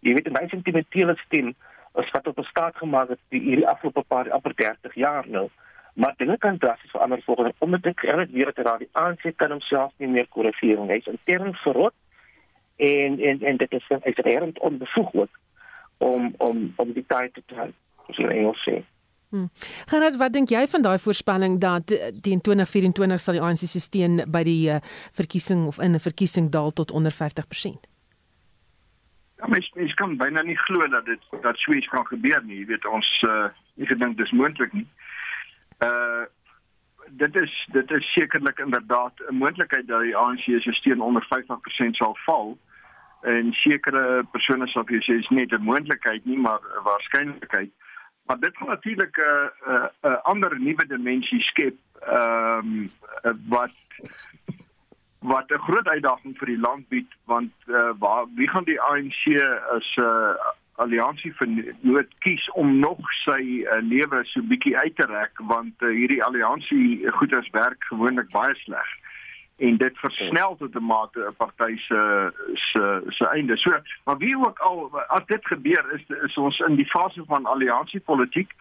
Jy weet in my sentimentele stem is wat op staat gemaak het die hierdie afgelope paar amper 30 jaar nou. Maar dinge kan drasties verander volgens omdat ek eerlik weer dat die ANC kan homself nie meer korrigeer nie. Hy's intern verrot en en en dit is hy's regtig onbevoeg ook om om om die tyd te hou. So in Engels sê. Hmm. Gerard, wat dink jy van daai voorspelling dat teen 2024 sal die ANC se steun by die uh, verkiesing of in 'n verkiesing daal tot onder 50%? Mens, mens kan byna nie glo dat dit dat so iets kan gebeur nie. Jy weet ons uh nie gedink dis moontlik nie. Uh dit is dit is sekerlik inderdaad 'n moontlikheid dat die ANC se steun onder 50% sal val. En sekere persone sal vir sê is net 'n moontlikheid nie, maar 'n waarskynlikheid. Maar dit gaan natuurlik 'n uh, 'n uh, uh, ander nuwe dimensie skep. Ehm um, wat wat 'n groot uitdaging vir die land bied want uh, waar wie gaan die ANC as 'n uh, alliansie vir nood kies om nog sy uh, lewe so bietjie uit te rek? Want uh, hierdie alliansie goeders werk gewoonlik baie sleg. En dit versnel tot 'n mate 'n party se se se einde. So, maar wie ook al as dit gebeur is is ons in die fase van alliansiepolitiek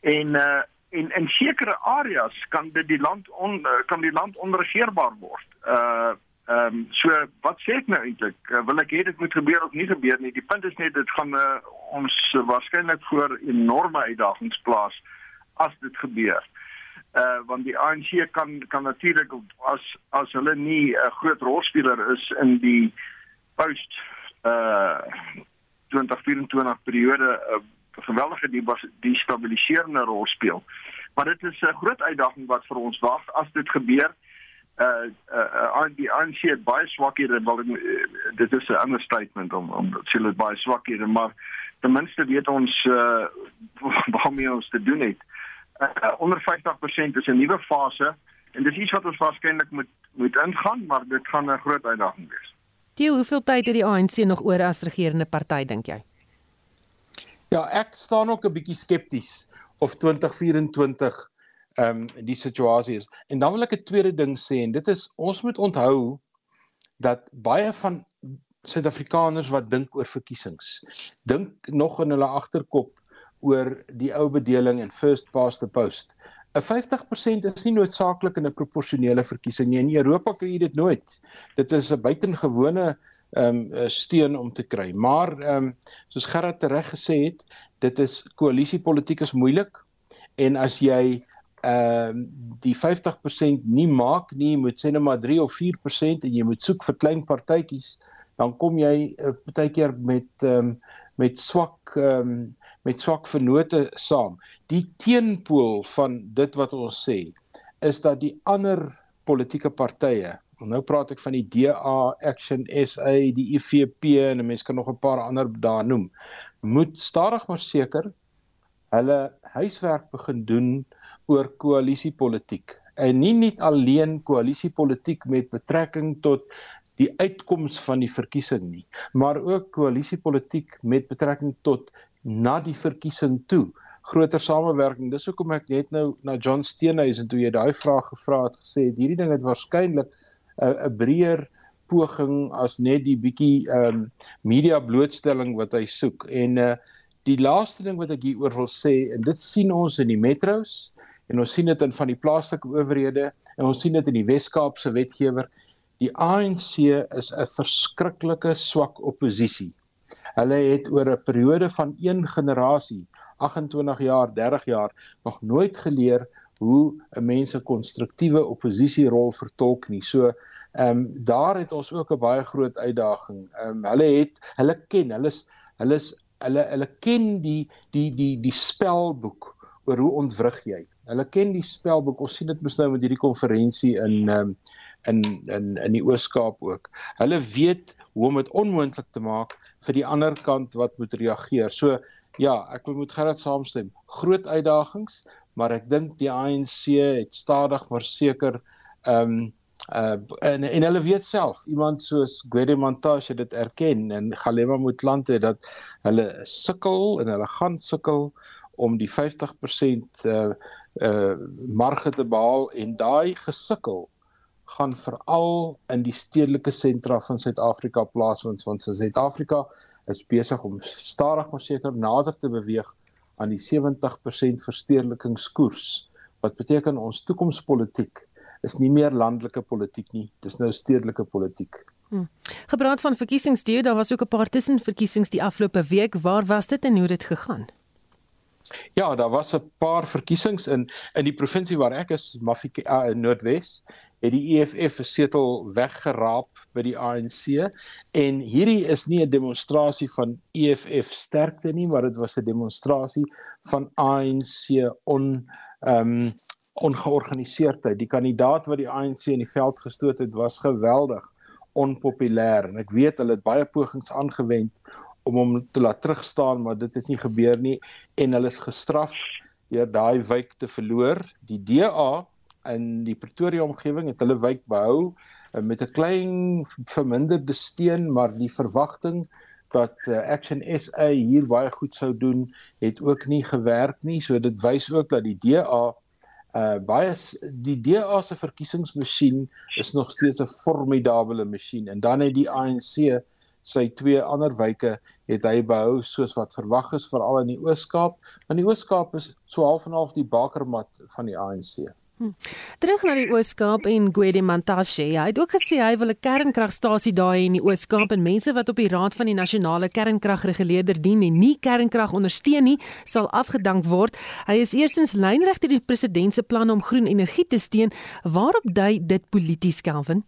en uh en in sekere areas kan dit die land on, eh, kan die land onregeerbaar word. Uh ehm um, so wat sê ek nou eintlik? Uh, wil ek hê dit moet gebeur of nie gebeur nie? Die punt is net dit gaan uh, ons uh, waarskynlik voor enorme uitdagings plaas as dit gebeur. Uh want die ANC kan kan natuurlik as as hulle nie 'n uh, groot rolspeler is in die post uh 2024 periode uh, geweldige die die stabiliserende rol speel. Maar dit is 'n groot uitdaging wat vir ons wag as dit gebeur. Uh uh, die ANC het baie swakhede wel uh, dit is 'n understatement om om te sê dit baie swakhede maar ten minste weet ons uh waarmee ons te doen het. Uh, onder 50% is 'n nuwe fase en dis iets wat ons waarskynlik moet moet ingaan maar dit gaan 'n groot uitdaging wees. Theo, hoeveel tyd het die ANC nog oor as regerende party dink jy? Ja, ek staan ook 'n bietjie skepties of 2024 ehm um, die situasie is. En dan wil ek 'n tweede ding sê en dit is ons moet onthou dat baie van Suid-Afrikaners wat dink oor verkiesings, dink nog in hulle agterkop oor die ou bedeling en first past the post. 'n 50% is nie noodsaaklik in 'n proporsionele verkiesing nie. In Europa kry jy dit nooit. Dit is 'n buitengewone ehm um, steun om te kry. Maar ehm um, soos Gerard tereg gesê het, dit is koalisiepolitiek is moeilik en as jy ehm uh, die 50% nie maak nie, moet sê net maar 3 of 4% en jy moet soek vir klein partytjies, dan kom jy uh, partykeer met ehm um, met swak ehm um, met swak vennote saam. Die teenpool van dit wat ons sê is dat die ander politieke partye, nou praat ek van die DA, Action SA, die IFP en 'n mens kan nog 'n paar ander daar noem, moet stadig maar seker hulle huiswerk begin doen oor koalisiepolitiek en nie net alleen koalisiepolitiek met betrekking tot die uitkoms van die verkiesing nie maar ook koalisiepolitiek met betrekking tot na die verkiesing toe. Groter samewerking dis hoekom ek net nou na John Steenhuisen toe jy daai vraag gevra het gesê het hierdie ding het waarskynlik 'n 'n breër poging as net die bietjie ehm um, media blootstelling wat hy soek. En uh die laaste ding wat ek hier oor wil sê en dit sien ons in die metros en ons sien dit in van die plaaslike owerhede en ons sien dit in die Wes-Kaapse wetgewer die ANC is 'n verskriklike swak oppositie. Hulle het oor 'n periode van een generasie, 28 jaar, 30 jaar nog nooit geleer hoe 'n mens 'n konstruktiewe oppositierol vertolk nie. So ehm um, daar het ons ook 'n baie groot uitdaging. Ehm um, hulle het hulle ken, hulle is hulle is hulle hulle ken die die die die spelboek oor hoe ontwrig jy. Hulle ken die spelboek. Ons sien dit mos nou met hierdie konferensie in um, in in in die Oos-Kaap ook. Hulle weet hoe om dit onmoontlik te maak vir die ander kant wat moet reageer. So ja, ek moet gerad saamstem. Groot uitdagings, maar ek dink die ANC het stadig maar seker ehm um, uh en en hulle weet self iemand soos Gwede Montashe dit erken en Galema Motlanthe dat hulle sukkel en hulle gaan sukkel om die 50% uh uh marge te behaal en daai gesukkel gaan veral in die stedelike sentra van Suid-Afrika plaasvind want Suid-Afrika is besig om stadig maar seker nader te beweeg aan die 70% verstedelingskoers wat beteken ons toekomspolitiek is nie meer landelike politiek nie, dis nou stedelike politiek. Hmm. Gepraat van verkiesingsdeur, daar was ook 'n paar tussenverkiesings die afgelope week. Waar was dit en hoe het dit gegaan? Ja, daar was 'n paar verkiesings in in die provinsie waar ek is, Mafika uh, in Noordwes, het die EFF 'n setel weggeraap by die ANC en hierdie is nie 'n demonstrasie van EFF sterkte nie, maar dit was 'n demonstrasie van ANC on ehm um, ongeorganiseerdheid. Die kandidaat wat die ANC in die veld gestoot het, was geweldig onpopulêr en ek weet hulle het baie pogings aangewend om hom te laat terugstaan, maar dit het nie gebeur nie en hulle is gestraf deur daai wijk te verloor. Die DA in die Pretoria omgewing het hulle wijk behou eh, met 'n klein verminderde steun, maar die verwagting dat uh, Action SA hier baie goed sou doen, het ook nie gewerk nie. So dit wys ook dat die DA uh baie die DA se verkiesingsmasjien is nog steeds 'n formidable masjien en dan het die ANC sy twee ander wyke het hy behou soos wat verwag is veral in die Oos-Kaap want die Oos-Kaap is so half en half die bakermat van die ANC. Hm. Terug na die Oos-Kaap en Gwede Mantashe. Hy het ook gesê hy wil 'n kernkragstasie daai in die Oos-Kaap en mense wat op die raad van die nasionale kernkragreguleerder dien en nie kernkrag ondersteun nie, sal afgedank word. Hy is eersins lynreg teen die president se plan om groen energie te steun. Waarop dui dit polities, Kelvin?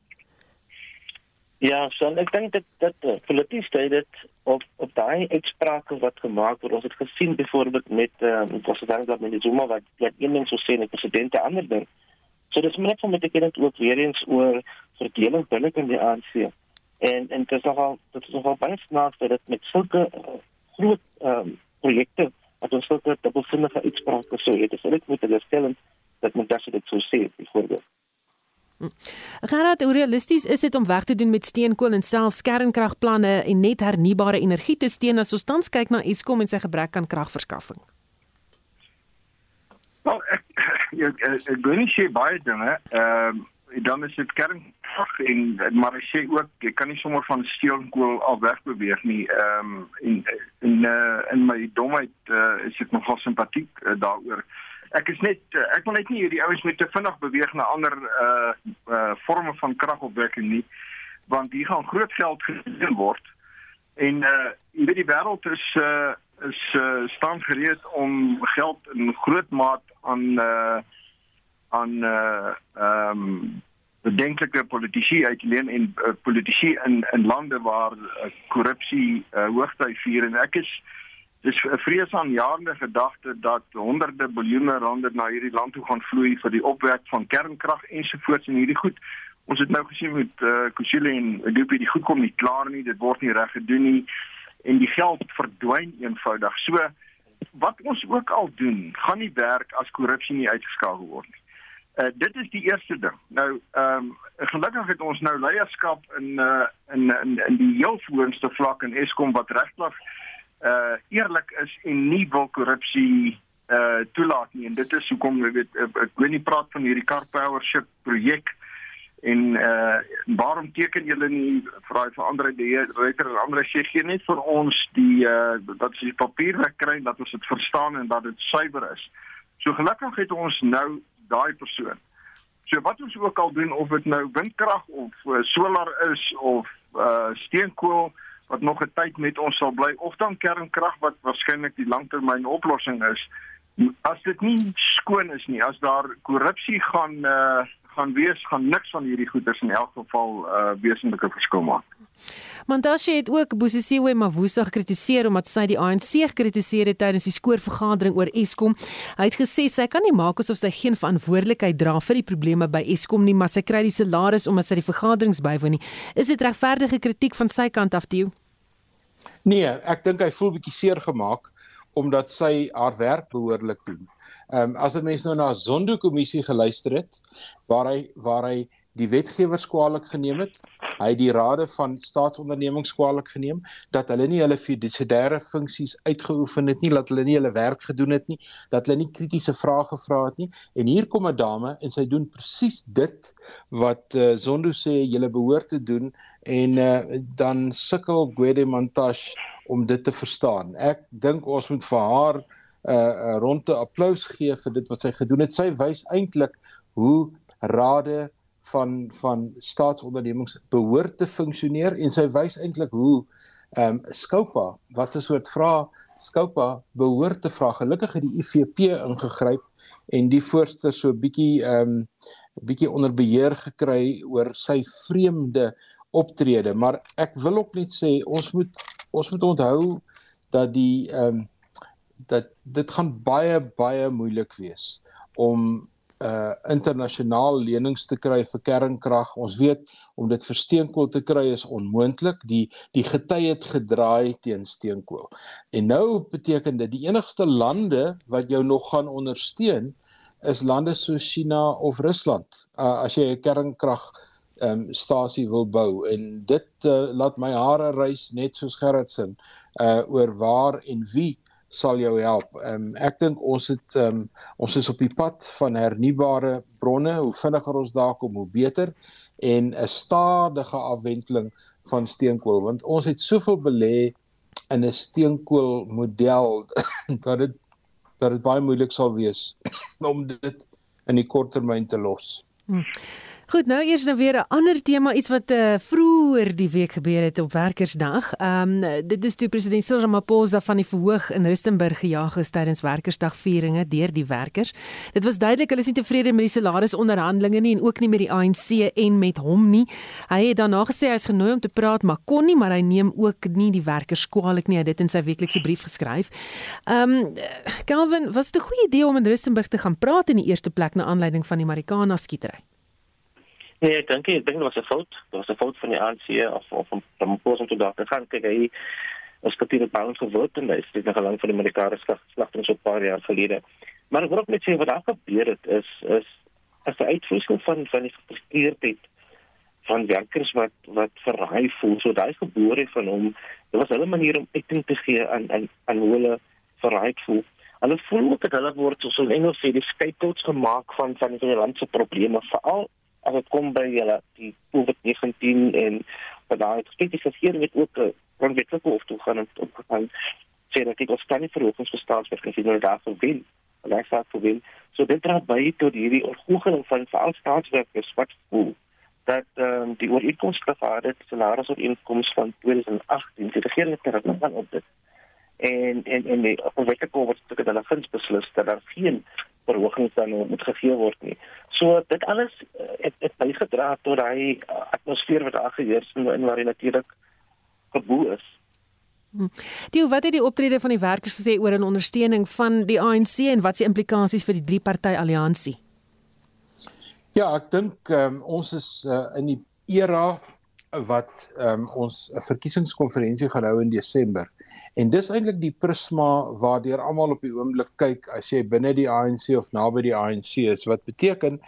Ja, so ek dink dit dat polities dui dit op op daai uitsprake wat gemaak word. Ons het gesien byvoorbeeld met ehm uh, president dat meneer Zuma wat wat een ding so sê en die president ander ding. So dis net om te kyk ook weer eens oor verdeling binne in die ANC. En en dit is nogal dit is nogal baie snaaks dat dit met sulke uh, groot ehm um, projekte wat ons sulke dubbelsinnige uitsprake so het. Dis net moet hulle stel dat men dit so sê byvoorbeeld. Gerard, hoe realisties is dit om weg te doen met steenkool en selfs kernkragplanne en net hernubare energie te steun as ons tans kyk na Eskom en sy gebrek aan kragverskaffing? Wel, ek ek ek, ek wil nie sê baie dinge. Ehm uh, dan is dit kernkrag en maar ek sê ook jy kan nie sommer van steenkool af weg beweeg nie. Ehm um, en in uh, in my domheid uh, is ek nogal simpatiek uh, daaroor. Ek is net uh, ek wil net nie hierdie ouens met te vinnig beweeg na ander uh uh forme van kragopwekking nie want hier gaan groot geld gedien word. En uh jy weet die wêreld is uh is uh, staan gereed om geld in groot maat aan uh aan uh ehm um, bedenklike politici uit leen en uh, politici in in lande waar uh, korrupsie uh, hoogtyd vier en ek is dis 'n vreesaanjaende gedagte dat honderde biljoene rande na hierdie land toe gaan vloei vir die opwek van kernkrag ensovoorts en hierdie goed. Ons het nou gesien met uh, Kusile en Dupi die goed kom nie klaar nie dit word nie reg gedoen nie en die geld verdwyn eenvoudig. So wat ons ook al doen gaan nie werk as korrupsie nie uitgeskakel word nie. Uh, dit is die eerste ding. Nou ehm um, gelukkig het ons nou leierskap in uh in in in die heel voorste vlak in Eskom wat regtig uh eerlik is en nie wil korrupsie uh toelaat nie. En dit is hoekom jy weet ek weet nie praat van hierdie car powership projek en uh waarom teken julle nie vir daai veranderde die reker en ander sê gee net vir ons die uh dat jy papierwerk kry dat ons dit verstaan en dat dit suiwer is. So gelukkig het ons nou daai persoon. So wat ons ook al doen of dit nou windkrag of uh, solar is of uh steenkool wat nog 'n tyd met ons sal bly of dan kernkrag wat waarskynlik die langtermyn oplossing is. As dit nie skoon is nie, as daar korrupsie gaan uh gaan wees, gaan niks van hierdie goeders in elk geval uh wesenlike verskil maak. Mantashe het ook Bosisiwe Mavusa gekritiseer omdat sy die ANC gekritiseer het tydens die skoorvergadering oor Eskom. Hy het gesê sy kan nie maak asof sy geen verantwoordelikheid dra vir die probleme by Eskom nie, maar sy kry die salaris omdat sy die vergaderings bywoon nie. Is dit regverdige kritiek van sy kant af, Tieu? Nee, ek dink hy voel bietjie seer gemaak omdat sy haar werk behoorlik doen. Ehm um, as 'n mens nou na Zondo kommissie geluister het waar hy waar hy die wetgewers kwaliek geneem het. Hy het die rade van staatsondernemings kwaliek geneem dat hulle nie hulle fiduciêre funksies uitgeoefen het nie, dat hulle nie hulle werk gedoen het nie, dat hulle nie kritiese vrae gevra het nie. En hier kom 'n dame en sy doen presies dit wat uh, Zondo sê jy behoort te doen en uh, dan sukkel Gwede Montash om dit te verstaan. Ek dink ons moet vir haar 'n uh, uh, ronde applous gee vir dit wat sy gedoen het. Sy wys eintlik hoe rade van van staatsondernemings behoort te funksioneer en sy wys eintlik hoe ehm um, Scopa wat 'n soort vra Scopa behoort te vra gelukkig het die IFP ingegryp en die voorsteur so bietjie ehm um, bietjie onder beheer gekry oor sy vreemde optrede maar ek wil ook net sê ons moet ons moet onthou dat die ehm um, dat dit gaan baie baie moeilik wees om uh internasionaal lenings te kry vir kernkrag. Ons weet om dit vir steenkool te kry is onmoontlik. Die die gety het gedraai teen steenkool. En nou beteken dit die enigste lande wat jou nog gaan ondersteun is lande soos China of Rusland. Uh as jy 'n kernkrag ehm um, stasie wil bou en dit uh, laat my hare rys net soos Gerritsen uh oor waar en wie sal jou help. Ehm um, ek dink ons het ehm um, ons is op die pad van hernubare bronne. Hoe vinniger ons daar kom, hoe beter en 'n stadige afwendeling van steenkool want ons het soveel belê in 'n steenkool model dat dit dat dit baie moeilik sal wees om dit in die kort termyn te los. Hmm. Goed, nou eers nou weer 'n ander tema, iets wat uh, vroeër die week gebeur het op Werkersdag. Ehm um, dit is toe president Cyril Ramaphosa van die verhoog in Rustenburg gejaag is tydens Werkersdag vieringe deur die werkers. Dit was duidelik hulle is nie tevrede met die salarisonderhandelinge nie en ook nie met die ANC en met hom nie. Hy het daarna gesê hy is genooi om te praat, maar kon nie, maar hy neem ook nie die werkers kwaliek nie. Hy het dit in sy weeklikse brief geskryf. Ehm um, Calvin, was dit 'n goeie idee om in Rustenburg te gaan praat in die eerste plek na aanleiding van die Marikana skietery? Nee, ek dink ek dink dit was 'n fout. Dit was 'n fout van die ANC of of van Mposa om te dink. Ek gaan kyk hy is kapitein van geword en is dit nog lank van die Amerikaanse slag slagting so 'n paar jaar gelede. Maar ek wil ook net sê wat daar gebeur het is is as 'n uitvloeisel van van die gefrustreerdheid van werkers wat wat verraai voel. So daai gebore van hom, dit was hulle manier om uiting te gee aan aan aan hoe hulle verraai voel. Hulle voel ook dat hulle word soos in Engels sê die scapegoats gemaak van van die land se probleme veral as dit kom by hulle die COVID-19 en wat daai kritiese regering het ook 'n grondwetlike hof toe gaan op gegaan sê dat dit ons kan nie verhogings vir staatswerkers in daar sou wen. En hy sê sou wen. So dit dra by tot hierdie ontgoocheling van veral staatswerkers wat voel dat um, die ooreenkomste gehad het salaris op inkomste van 2018 die regering het dit nog op dit en en en die wetlike wet het dit dan guns beslis dat daar geen verhogings dan moet gegee word nie. So dit alles uh, het het bygedra tot daai uh, atmosfeer wat daar geheers en, en waar natuurlik geboe is. Hm. Die wat het die optrede van die werkers gesê oor 'n ondersteuning van die ANC en wat se implikasies vir die drie party alliansie? Ja, ek dink um, ons is uh, in die era wat um, ons 'n verkiesingskonferensie gaan hou in Desember. En dis eintlik die prisma waardeur almal op die oomblik kyk as jy binne die ANC of naby die ANC is. Wat beteken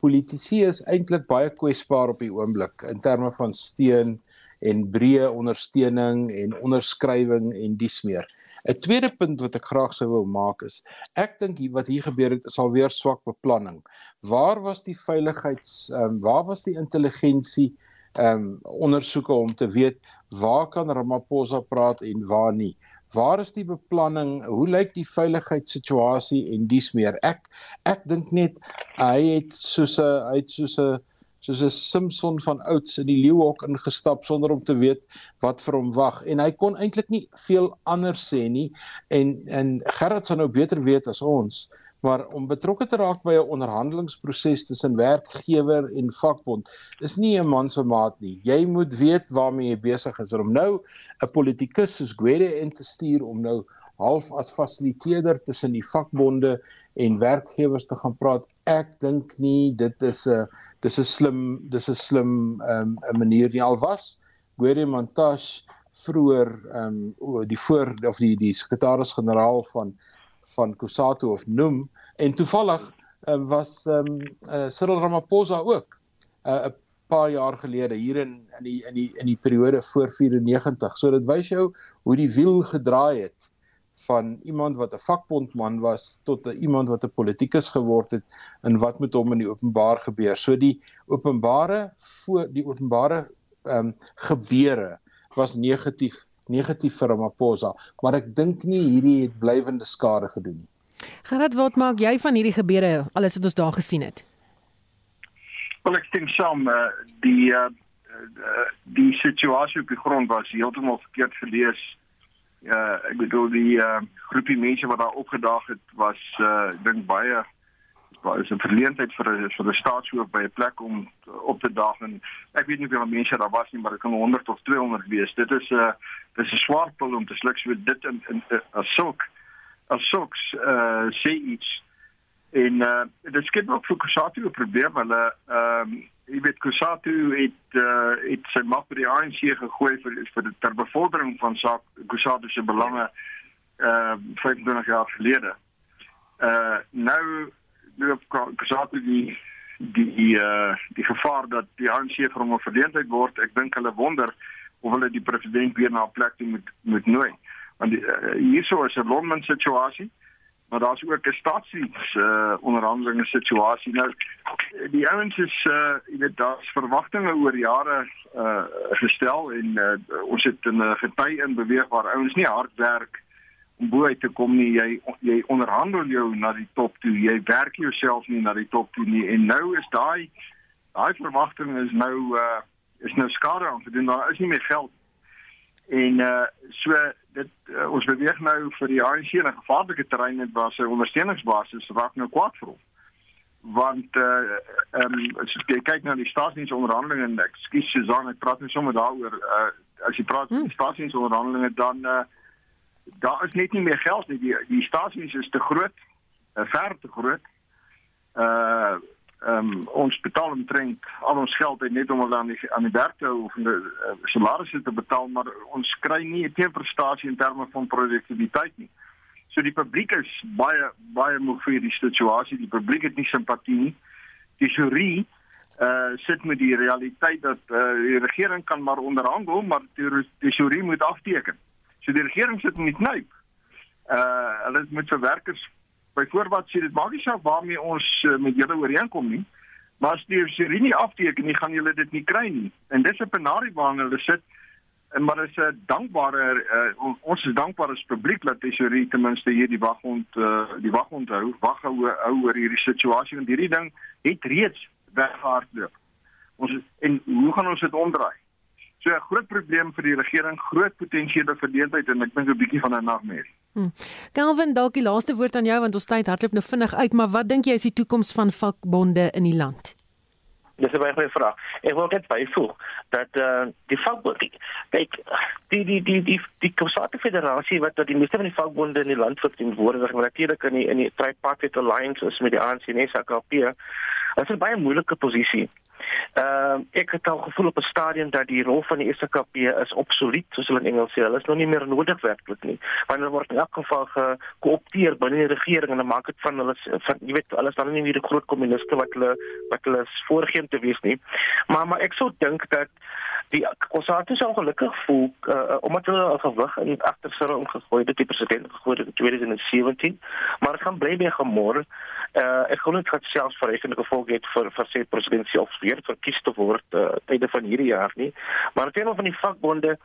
politici is eintlik baie kwesbaar op die oomblik in terme van steun en breë ondersteuning en onderskrywing en dies meer. 'n Tweede punt wat ek graag sou wou maak is ek dink wat hier gebeur het is alweer swak beplanning. Waar was die veiligheids um, waar was die intelligensie ehm um, ondersoeke om te weet waar kan Ramaphosa praat en waar nie? Waar is die beplanning? Hoe lyk die veiligheidssituasie en dies meer? Ek ek dink net hy het soos 'n hy het soos 'n soos 'n Simpson van ouds in die leeuhok ingestap sonder om te weet wat vir hom wag en hy kon eintlik nie veel anders sê nie en en Gerard sou nou beter weet as ons maar om betrokke te raak by 'n onderhandelingsproses tussen werkgewer en vakbond is nie 'n man se maat nie jy moet weet waarmee jy besig is om nou 'n politikus soos Gwede in te stuur om nou half as fasiliteerder tussen die vakbonde en werkgewers te gaan praat. Ek dink nie dit is 'n dis 'n slim dis 'n slim ehm, 'n um, manier nie al was. Gwede Montash vroeër ehm um, die voor of die die sekretaris-generaal van van Kusatu of Num en toevallig uh, was ehm um, uh, Cyril Ramaphosa ook 'n uh, paar jaar gelede hier in in die in die in die periode voor 94. So dit wys jou hoe die wiel gedraai het van iemand wat 'n vakbondman was tot 'n iemand wat 'n politikus geword het en wat met hom in die openbaar gebeur. So die openbare voor die openbare ehm um, gebeure was negatief negatief vir Ramaphosa, maar ek dink nie hierdie het blywende skade gedoen nie. Gerard, wat maak jy van hierdie gebeure, alles wat ons daar gesien het? Wel ek stem saam, uh, die uh, die situasie op die grond was heeltemal verkeerd gelees Ja, ek bedoel die uh, groepie mense wat daar opgedaag het was uh dink baie was 'n verleentheid vir vir 'n staatshoof by 'n plek om op te daag en ek weet nie hoeveel mense daar was nie maar dit kan 100 of 200 wees. Dit is 'n uh, dit is 'n swaar pil om te sluk so dit in, in, in as sulk as sulks uh sê iets en uh dit skep ook vir Kusatu 'n probleem hulle ehm um, jy weet Kusatu het uh, het sy mag by die ANC gegooi vir vir die ter bevordering van saak Kusatu se belange uh 25 jaar gelede. Uh nou nou Kusatu die die uh die gevaar dat die ANC vir hom 'n verleentheid word. Ek dink hulle wonder of hulle die president weer na 'n plek toe moet moet nooi. Want die, uh, hierso is 'n Londen situasie maar daar's ook 'n staatsdiens uh onderhandelinge situasie. Nou die ouens is uh jy weet daar's verwagtinge oor jare uh gestel en uh, ons het in 'n gety in beweeg waar ouens nie hard werk om bo uit te kom nie. Jy jy onderhandel jou na die top toe. Jy werk jouself nie na die top toe nie. En nou is daai daai verwagting is nou uh is nou skade aan gedoen. Daar is nie meer geld En uh so dit uh, ons beweeg nou vir die ANC in 'n gevaarlike terrein en waar sy ondersteuningsbasis raak nou kwaad vir hom. Want uh ehm um, as jy kyk na die staatsdiens onderhandelinge en ekskuus Susan, ek praat net sommer daaroor uh as jy praat hmm. staatsdiens onderhandelinge dan uh daar is net nie meer geld nie. Die die staatsdiens is te groot, uh, ver te groot. Uh ehm um, ons betaal omtrent al ons geld uit net om aan die aan die werk te hou of die uh, salarisse te betaal maar ons kry nie 'n teenprestasie in terme van produktiwiteit nie. So die publiek is baie baie moeg vir die situasie. Die publiek het nie simpatie nie. Die jury uh sit met die realiteit dat uh, die regering kan maar onderhandel maar die, die jury moet afteken. So die regering sit met knyp Uh hulle moet vir werkers byvoorbeeld sê dit maak nie saak waarmee ons uh, met julle ooreenkom nie. Maar as die jury nie afteken nie, gaan julle dit nie kry nie. En dis 'n penarie waarna hulle sit. En maar is 'n dankbare uh, ons is dankbaar as publiek dat die jury ten minste hier die wag ont uh, die wag onthou, wag hou oor hierdie situasie want hierdie ding het reeds weggehardloop. Ons en hoe gaan ons dit omdraai? So 'n groot probleem vir die regering, groot potensiële verdeeldheid en ek dink 'n bietjie van 'n nagmerrie. Hmm. Calvin, dalk die laaste woord aan jou want ons tyd hardloop nou vinnig uit, maar wat dink jy is die toekoms van vakbonde in die land? Dis 'n baie goeie vraag. Ek wil net byvoeg dat uh, die vakbonde kyk die die die die die konservatiewe federasie wat die meeste van die vakbonde in die land verteenwoordig, maar natuurlik in die in die tripartite alliance is met die ANC en SAKP. Dit is 'n baie moeilike posisie. Ehm uh, ek het al gevoel op 'n stadium dat die rol van die SKP is obsolet, soos hulle in Engels sê. Hulle is nou nie meer nodig werklik nie. Hulle word in elk geval gekoopteer binne die regering en dan maak dit van hulle van jy weet, hulle is dan nie meer die groot kommuniste wat hulle wat hulle voorgeen te wees nie. Maar maar ek sou dink dat die konservatief sou gelukkig voel uh, omdat hulle 'n gewig in agter sy rond gegooi het die president gegooi het in 2017 maar dit gaan bly by gemor uh, ek glo dit gaan selfs verrekende gevolge hê vir vir sy presidentskap of weer verkies te word uh, tydens van hierdie jaar nie maar teenoor van die vakbonde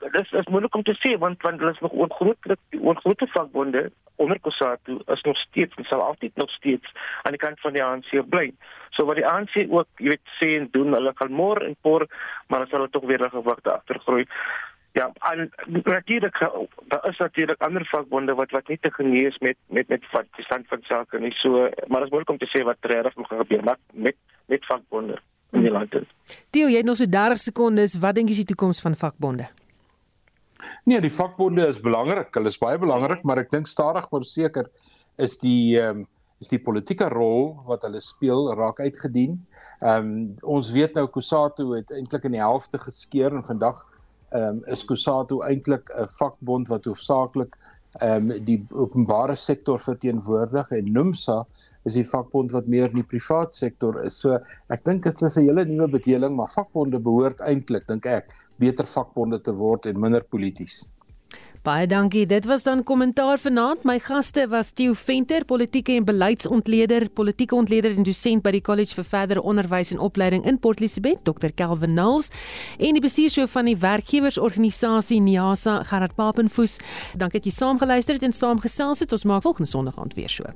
dis is moeilik om te sê want want hulle is nog ongroot ongroot vakbonde onder Kusatu is nog steeds en sal altyd nog steeds aan die kant van die ANC bly. So wat die ANC ook, jy weet, sê en doen, hulle gaan môre en por, maar hulle sal tog weer gewagte agtergroei. Ja, en natuurlik daar is natuurlik ander vakbonde wat wat nie te genees met met met wat die stand van sake nie. So maar dit is moeilik om te sê wat regtig moet gebeur met met met vakbonde in die land. Theo, jy het nog so 30 sekondes. Wat dink jy is die toekoms van vakbonde? Nee, die vakbonde is belangrik. Hulle is baie belangrik, maar ek dink stadig maar seker is die ehm um, is die politieke rol wat hulle speel raak uitgedien. Ehm um, ons weet nou Kusatu het eintlik in die helfte geskeur en vandag ehm um, is Kusatu eintlik 'n vakbond wat hoofsaaklik ehm um, die openbare sektor verteenwoordig en NUMSA is die vakbond wat meer in die privaat sektor is. So ek dink dit is 'n hele nuwe bedeling, maar vakbonde behoort eintlik dink ek beter vakbonde te word en minder polities. Baie dankie. Dit was dan kommentaar vanaand. My gaste was Theo Venter, politieke en beleidsontleder, politieke ontleder en dosent by die College vir Verdere Onderwys en Opleiding in Port Elizabeth, Dr. Calvin Knowles, en die bestuurshoof van die werkgewersorganisasie NIASA, Gerard Papenfoos. Dankie dat jy saamgeluister het en saamgesels het. Ons maak volgende Sondag aand weer so.